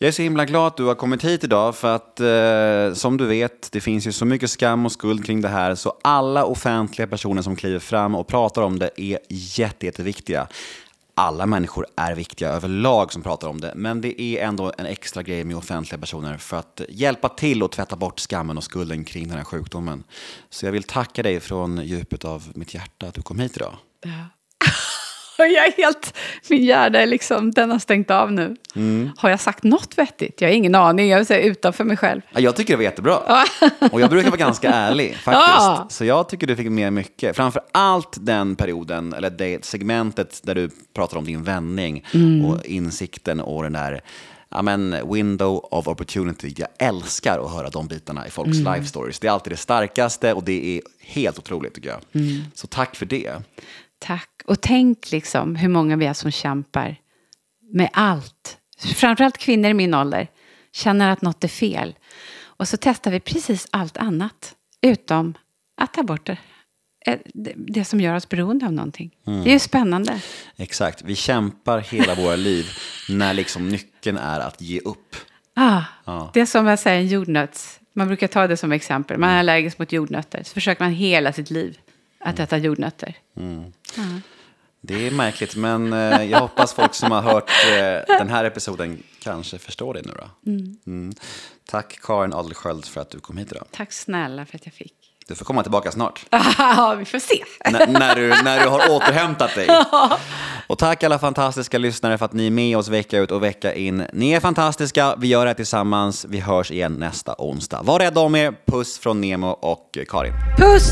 Jag är så himla glad att du har kommit hit idag för att eh, som du vet, det finns ju så mycket skam och skuld kring det här så alla offentliga personer som kliver fram och pratar om det är jätte, jätteviktiga. Alla människor är viktiga överlag som pratar om det, men det är ändå en extra grej med offentliga personer för att hjälpa till och tvätta bort skammen och skulden kring den här sjukdomen. Så jag vill tacka dig från djupet av mitt hjärta att du kom hit idag. Ja jag är helt, min hjärna är liksom, den har stängt av nu. Mm. Har jag sagt något vettigt? Jag har ingen aning, jag vill säga utanför mig själv. Jag tycker det var jättebra. och jag brukar vara ganska ärlig faktiskt. Ja. Så jag tycker du fick med mycket. Framför allt den perioden, eller det segmentet där du pratar om din vändning mm. och insikten och den där ja, men, window of opportunity. Jag älskar att höra de bitarna i folks mm. life stories. Det är alltid det starkaste och det är helt otroligt tycker jag. Mm. Så tack för det. Tack. Och tänk liksom hur många vi är som kämpar med allt. Framförallt kvinnor i min ålder känner att något är fel. Och så testar vi precis allt annat utom att ta bort det, eh, det, som gör oss beroende av någonting. Det är ju spännande. Exakt, vi kämpar hela våra liv när liksom nyckeln är att ge upp. Ah, Ja. Det är som att säga en jordnöts. Man brukar ta det som exempel. Man är allergisk mot jordnötter. Så försöker man hela sitt liv att äta jordnötter. Det är märkligt, men eh, jag hoppas folk som har hört eh, den här episoden kanske förstår det nu då. Mm. Tack Karin Adelsköld för att du kom hit idag. Tack snälla för att jag fick. Du får komma tillbaka snart. Ja, vi får se. N- när, du, när du har återhämtat dig. Och tack alla fantastiska lyssnare för att ni är med oss vecka ut och vecka in. Ni är fantastiska, vi gör det här tillsammans. Vi hörs igen nästa onsdag. Var rädda om er, puss från Nemo och Karin. Puss!